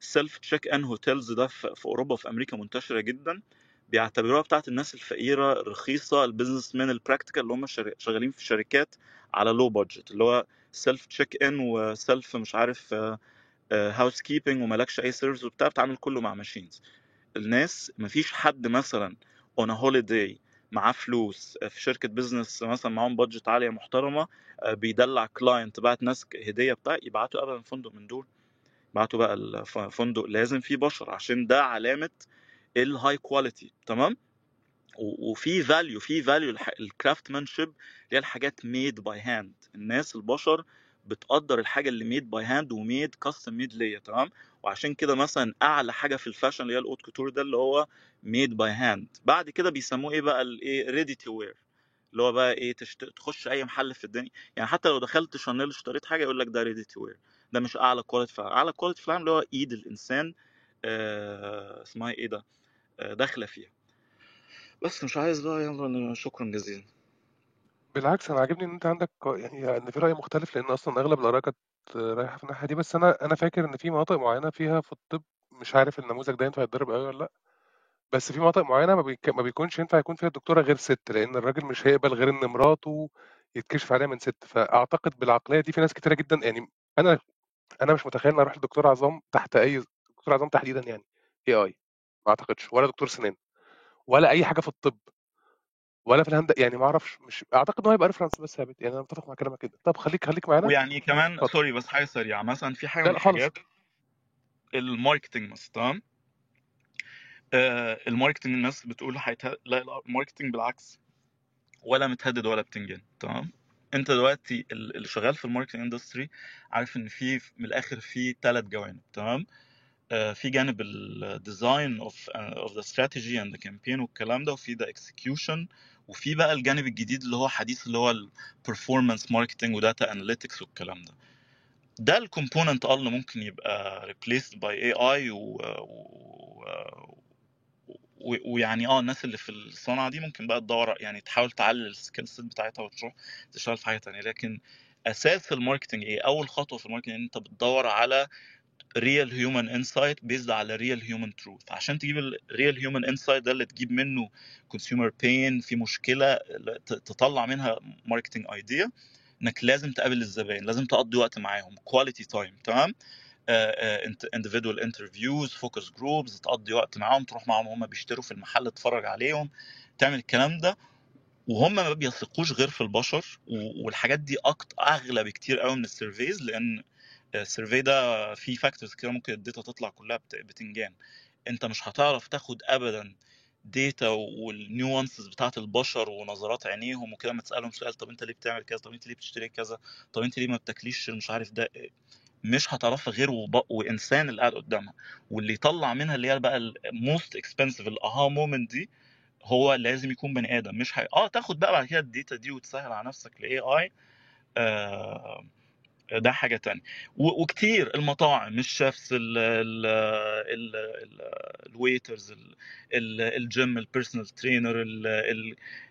S6: ال self check-in hotels ده في أوروبا وفي أمريكا منتشرة جدا؟ بيعتبروها بتاعت الناس الفقيرة الرخيصه ال businessman ال practical اللي هم شغالين في شركات على low budget اللي هو self check-in و self مش عارف housekeeping ومالكش أي service وبتاع بتعمل كله مع machines الناس مفيش حد مثلا on holiday معاه فلوس في شركة business مثلا معاهم budget عالية محترمة بيدلع client بعت ناس هدية بتاع يبعتوا ابدا فندق من دول بعتوا بقى الفندق لازم فيه بشر عشان ده علامة ال high quality تمام؟ وفي value في value ال craftsmanship اللي هي الحاجات made by hand الناس البشر بتقدر الحاجة اللي made by hand و made custom made ليا تمام؟ وعشان كده مثلا أعلى حاجة في ال fashion اللي هي ال haute couture ده اللي هو made by hand بعد كده بيسموه إيه بقى؟ الايه ready to wear اللي هو بقى إيه؟ تشت... تخش أي محل في الدنيا. يعني حتى لو دخلت شانيل اشتريت حاجة يقول لك ده ready to wear ده مش أعلى quality أعلى quality العالم اللي هو إيد الإنسان آه اسمها إيه ده؟ داخلة فيها. بس مش عايز بقى يلا شكرا جزيلا.
S1: بالعكس أنا عاجبني إن أنت عندك يعني إن في رأي مختلف لأن أصلا أغلب الآراء كانت رايحة في الناحية دي. بس أنا أنا فاكر إن في مناطق معينة فيها في الطب مش عارف النموذج ده ينفع يتضرب قوي ولا لأ. بس في مناطق معينة ما, بيك... ما بيكونش ينفع يكون فيها الدكتورة غير ست لأن الراجل مش هيقبل غير إن مراته يتكشف عليها من ست. فأعتقد بالعقلية دي في ناس كتيرة جدا يعني أنا أنا مش متخيل إن أروح لدكتور عظام تحت أي دكتور عظام تحديدا يعني AI ما أعتقدش ولا دكتور سنان ولا أي حاجة في الطب ولا في الهندسة يعني ما أعرفش مش أعتقد إن هو هيبقى reference بس ثابت يعني أنا متفق مع كلامك كده طب خليك خليك معانا.
S6: ويعني كمان
S1: اتفضل.
S6: sorry بس حاجة سريعة مثلا في
S1: حاجة
S6: من الحاجات ال marketing مثلا تمام؟ آه ال marketing الناس بتقول هيته... لا ال marketing بالعكس ولا متهدد ولا بتنجان تمام؟ أنت دلوقتي ال- اللي شغال في ال marketing industry عارف إن في من الآخر في ثلاث جوانب تمام؟ في جانب ال design of of the strategy and campaign والكلام ده وفي the execution وفي بقى الجانب الجديد اللي هو حديث اللي هو ال performance marketing و data analytics والكلام ده. ده ال component آه اللي ممكن يبقى AI و... و... و- ويعني آه الناس اللي في الصنعة دي ممكن بقى تدور يعني تحاول تعلي ال skill set بتاعتها وتروح تشتغل في حاجة تانية. لكن أساس ال marketing إيه؟ أول خطوة في الماركتنج إن أنت بتدور على real human insight based على real human truth. عشان تجيب ال real human insight ده اللي تجيب منه consumer pain في مشكلة تطلع منها marketing idea إنك لازم تقابل الزبائن لازم تقضي وقت معاهم quality time تمام؟ انت- individual interviews focus groups تقضي وقت معاهم تروح معاهم هم بيشتروا في المحل تتفرج عليهم تعمل الكلام ده. وهم ما بيثقوش غير في البشر والحاجات دي أغلى بكتير قوي من ال surveys لأن ال survey ده فيه factors كده ممكن ال data تطلع كلها بت- بتنجان. انت مش هتعرف تاخد ابدا data وال nuances بتاعت البشر ونظرات عينيهم وكده ما تسالهم سؤال طب انت ليه بتعمل كذا؟ طب انت ليه بتشتري كذا؟ طب انت ليه ما بتاكليش مش عارف ده؟ مش هتعرفها غير. وإنسان اللي قاعد قدامها. واللي يطلع منها اللي هي بقى ال most expensive ال aha moment دي هو لازم يكون بني آدم مش هي... آه تاخد بقى بعد كده ال data دي وتسهل على نفسك ل AI آه ده حاجة تانية. وكتير المطاعم ال chefs ال waiters ال gym ال personal trainer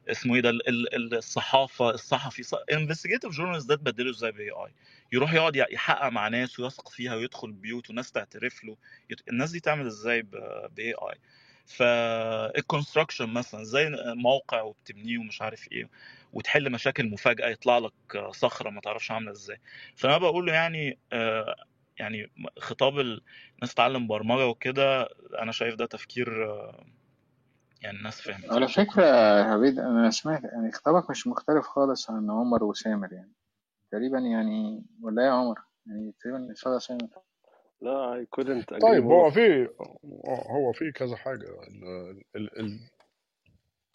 S6: اسمه إيه ده ال- ال- الصحافة الصحفي investigative journalist ده تبدله إزاي ب AI؟ يروح يقعد يحقق مع ناس ويثق فيها ويدخل بيوت وناس تعترف له. الناس دي تعمل إزاي ب AI؟ فال construction مثلا زي موقع وبتبنيه ومش عارف إيه. وتحل مشاكل مفاجأة يطلع لك صخرة ما تعرفش عاملة إزاي. فأنا بقول له يعني آه، يعني خطاب الناس تتعلم برمجة وكده أنا شايف ده تفكير آه، يعني الناس فهمت
S2: على فكرة يا عبيد أنا سمعت يعني خطابك مش مختلف خالص عن عمر وسامر يعني. تقريبا يعني ولا يا عمر؟ يعني تقريبا صدى سامر
S4: لا couldn't agree
S3: طيب هو في هو في كذا حاجة. ال- ال- ال-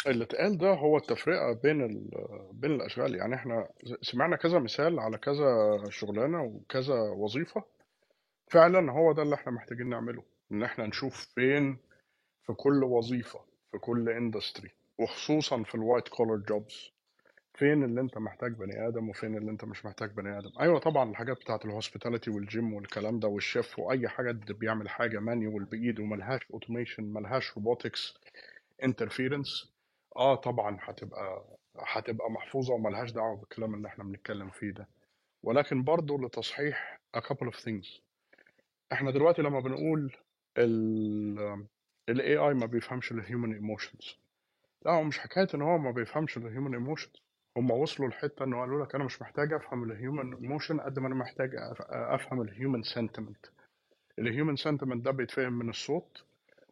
S3: اللي اتقال ده هو التفرقة بين ال... بين الأشغال. يعني إحنا سمعنا كذا مثال على كذا شغلانة وكذا وظيفة. فعلا هو ده اللي إحنا محتاجين نعمله إن إحنا نشوف فين في كل وظيفة في كل industry وخصوصا في ال white collar jobs فين اللي أنت محتاج بني آدم وفين اللي أنت مش محتاج بني آدم. أيوه طبعا الحاجات بتاعت ال hospitality وال gym والكلام ده والشيف وأي حاجة بيعمل حاجة manual بإيده ملهاش automation ملهاش robotics interference آه طبعا هتبقى هتبقى محفوظة وملهاش دعوة بالكلام اللي إحنا بنتكلم فيه ده. ولكن برضه لتصحيح a couple of things. إحنا دلوقتي لما بنقول ال AI ما بيفهمش ال human emotions. لا هو مش حكاية إن هو ما بيفهمش ال human emotions. هم وصلوا لحتة انه قالوا لك أنا مش محتاج أفهم ال human emotion قد ما أنا محتاج أفهم ال human sentiment. ال human sentiment ده بيتفهم من الصوت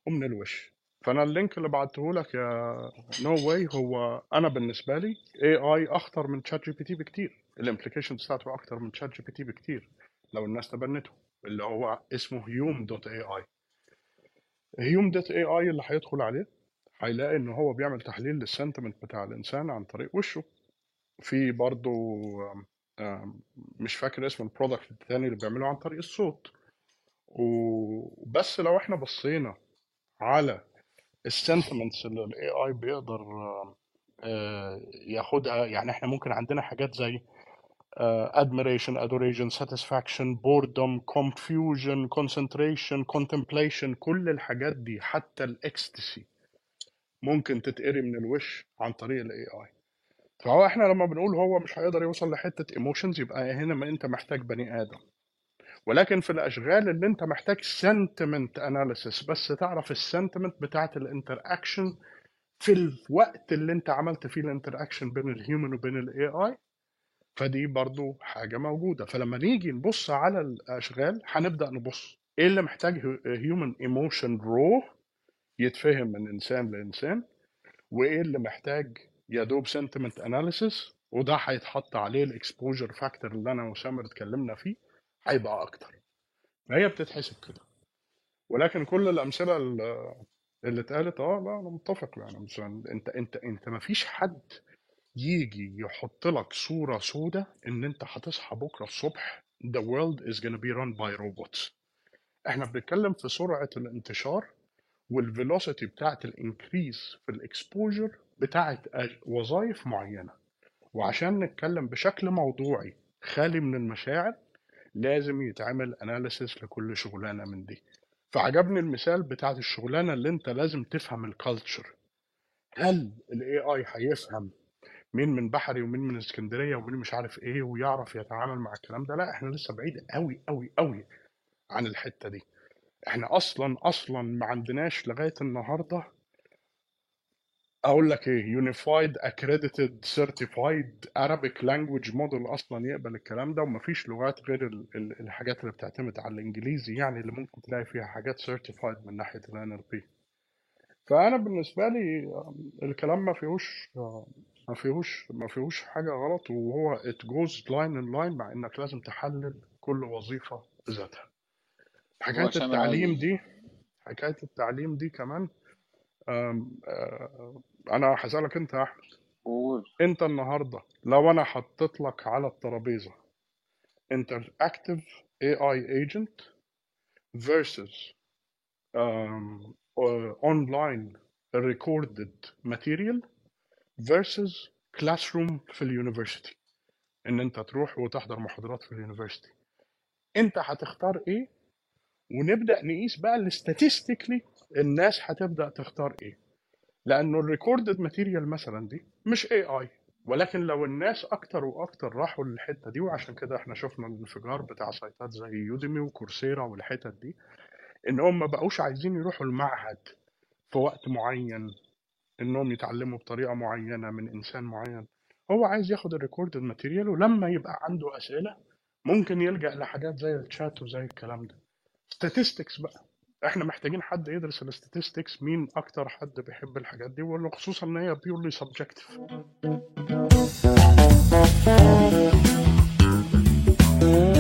S3: ومن الوش. فأنا ال link اللي بعته لك you know why هو أنا بالنسبة لي اي اي أخطر من تشات جي بي تي بكتير. ال implications بتاعته أكتر من ChatGPT بكتير. لو الناس تبنته اللي هو اسمه Hume dot AI Hume dot AI اللي هيدخل عليه هيلاقي إن هو بيعمل تحليل لل sentiment بتاع الإنسان عن طريق وشه. في برضه مش فاكر اسم ال product التاني اللي بيعمله عن طريق الصوت. وبس لو إحنا بصينا على ال sentiments اللي ال AI بيقدر آه، ياخدها. يعني إحنا ممكن عندنا حاجات زي admiration adoration satisfaction boredom confusion concentration contemplation كل الحاجات دي حتى الاكستسي ممكن تتقري من الوش عن طريق ال AI فهو إحنا لما بنقول هو مش هيقدر يوصل لحتة emotions يبقى هنا ما أنت محتاج بني آدم. ولكن في الأشغال اللي أنت محتاج sentiment analysis بس تعرف ال sentiment بتاعت ال interaction في الوقت اللي أنت عملت فيه ال interaction بين ال human وبين ال AI فدي برضو حاجة موجودة. فلما نيجي نبص على الأشغال هنبدأ نبص إيه اللي محتاج human emotion raw يتفهم من إنسان لإنسان وإيه اللي محتاج يا دوب sentiment analysis وده هيتحط عليه ال exposure factor اللي أنا وسامر اتكلمنا فيه. هيبقى أكتر. فهي بتتحسب كده. ولكن كل الأمثلة اللي اتقالت آه لا أنا متفق يعني. مثلا أنت أنت أنت ما فيش حد يجي يحط لك صورة سودة إن أنت هتصحى بكرة الصبح the world is gonna be run by robots. إحنا بنتكلم في سرعة الانتشار وال velocity بتاعت ال increase في ال exposure بتاعت وظائف معينة. وعشان نتكلم بشكل موضوعي خالي من المشاعر لازم يتعمل analysis لكل شغلانة من دي. فعجبني المثال بتاعت الشغلانة اللي انت لازم تفهم ال culture هل ال AI هيفهم مين من بحري ومين من اسكندرية ومين مش عارف إيه ويعرف يتعامل مع الكلام ده؟ لا إحنا لسه بعيد قوي قوي قوي عن الحتة دي. إحنا أصلا أصلا ما عندناش لغاية النهارده أقول لك إيه unified accredited certified Arabic language model أصلا يقبل الكلام ده ومفيش لغات غير ال- ال- الحاجات اللي بتعتمد على الإنجليزي يعني اللي ممكن تلاقي فيها حاجات certified من ناحية ال NLP فأنا بالنسبة لي الكلام ما فيهوش ما فيهوش ما فيهوش حاجة غلط وهو it goes line in line مع إنك لازم تحلل كل وظيفة بذاتها
S2: هو
S3: حكايه التعليم دي حكاية التعليم دي كمان أنا هسألك أنت يا أحمد.
S2: قول.
S3: أنت النهارده لو أنا حطيت لك على الترابيزة interactive AI agent versus um, uh, online recorded material versus classroom في ال university إن أنت تروح وتحضر محاضرات في ال university أنت هتختار إيه؟ ونبدأ نقيس بقى ال statistically الناس هتبدأ تختار إيه. لأنه ال recorded material مثلا دي مش AI ولكن لو الناس أكتر وأكتر راحوا للحتة دي وعشان كده إحنا شفنا الانفجار بتاع site ات زي Udemy و Coursera والحتت دي إن هم ما بقوش عايزين يروحوا المعهد في وقت معين إنهم يتعلموا بطريقة معينة من إنسان معين. هو عايز ياخد ال recorded material ولما يبقى عنده أسئلة ممكن يلجأ لحاجات زي الشات وزي الكلام ده. Statistics بقى. إحنا محتاجين حد يدرس ال statistics مين أكتر حد بيحب الحاجات دي؟ وخصوصا إن هي purely subjective thank you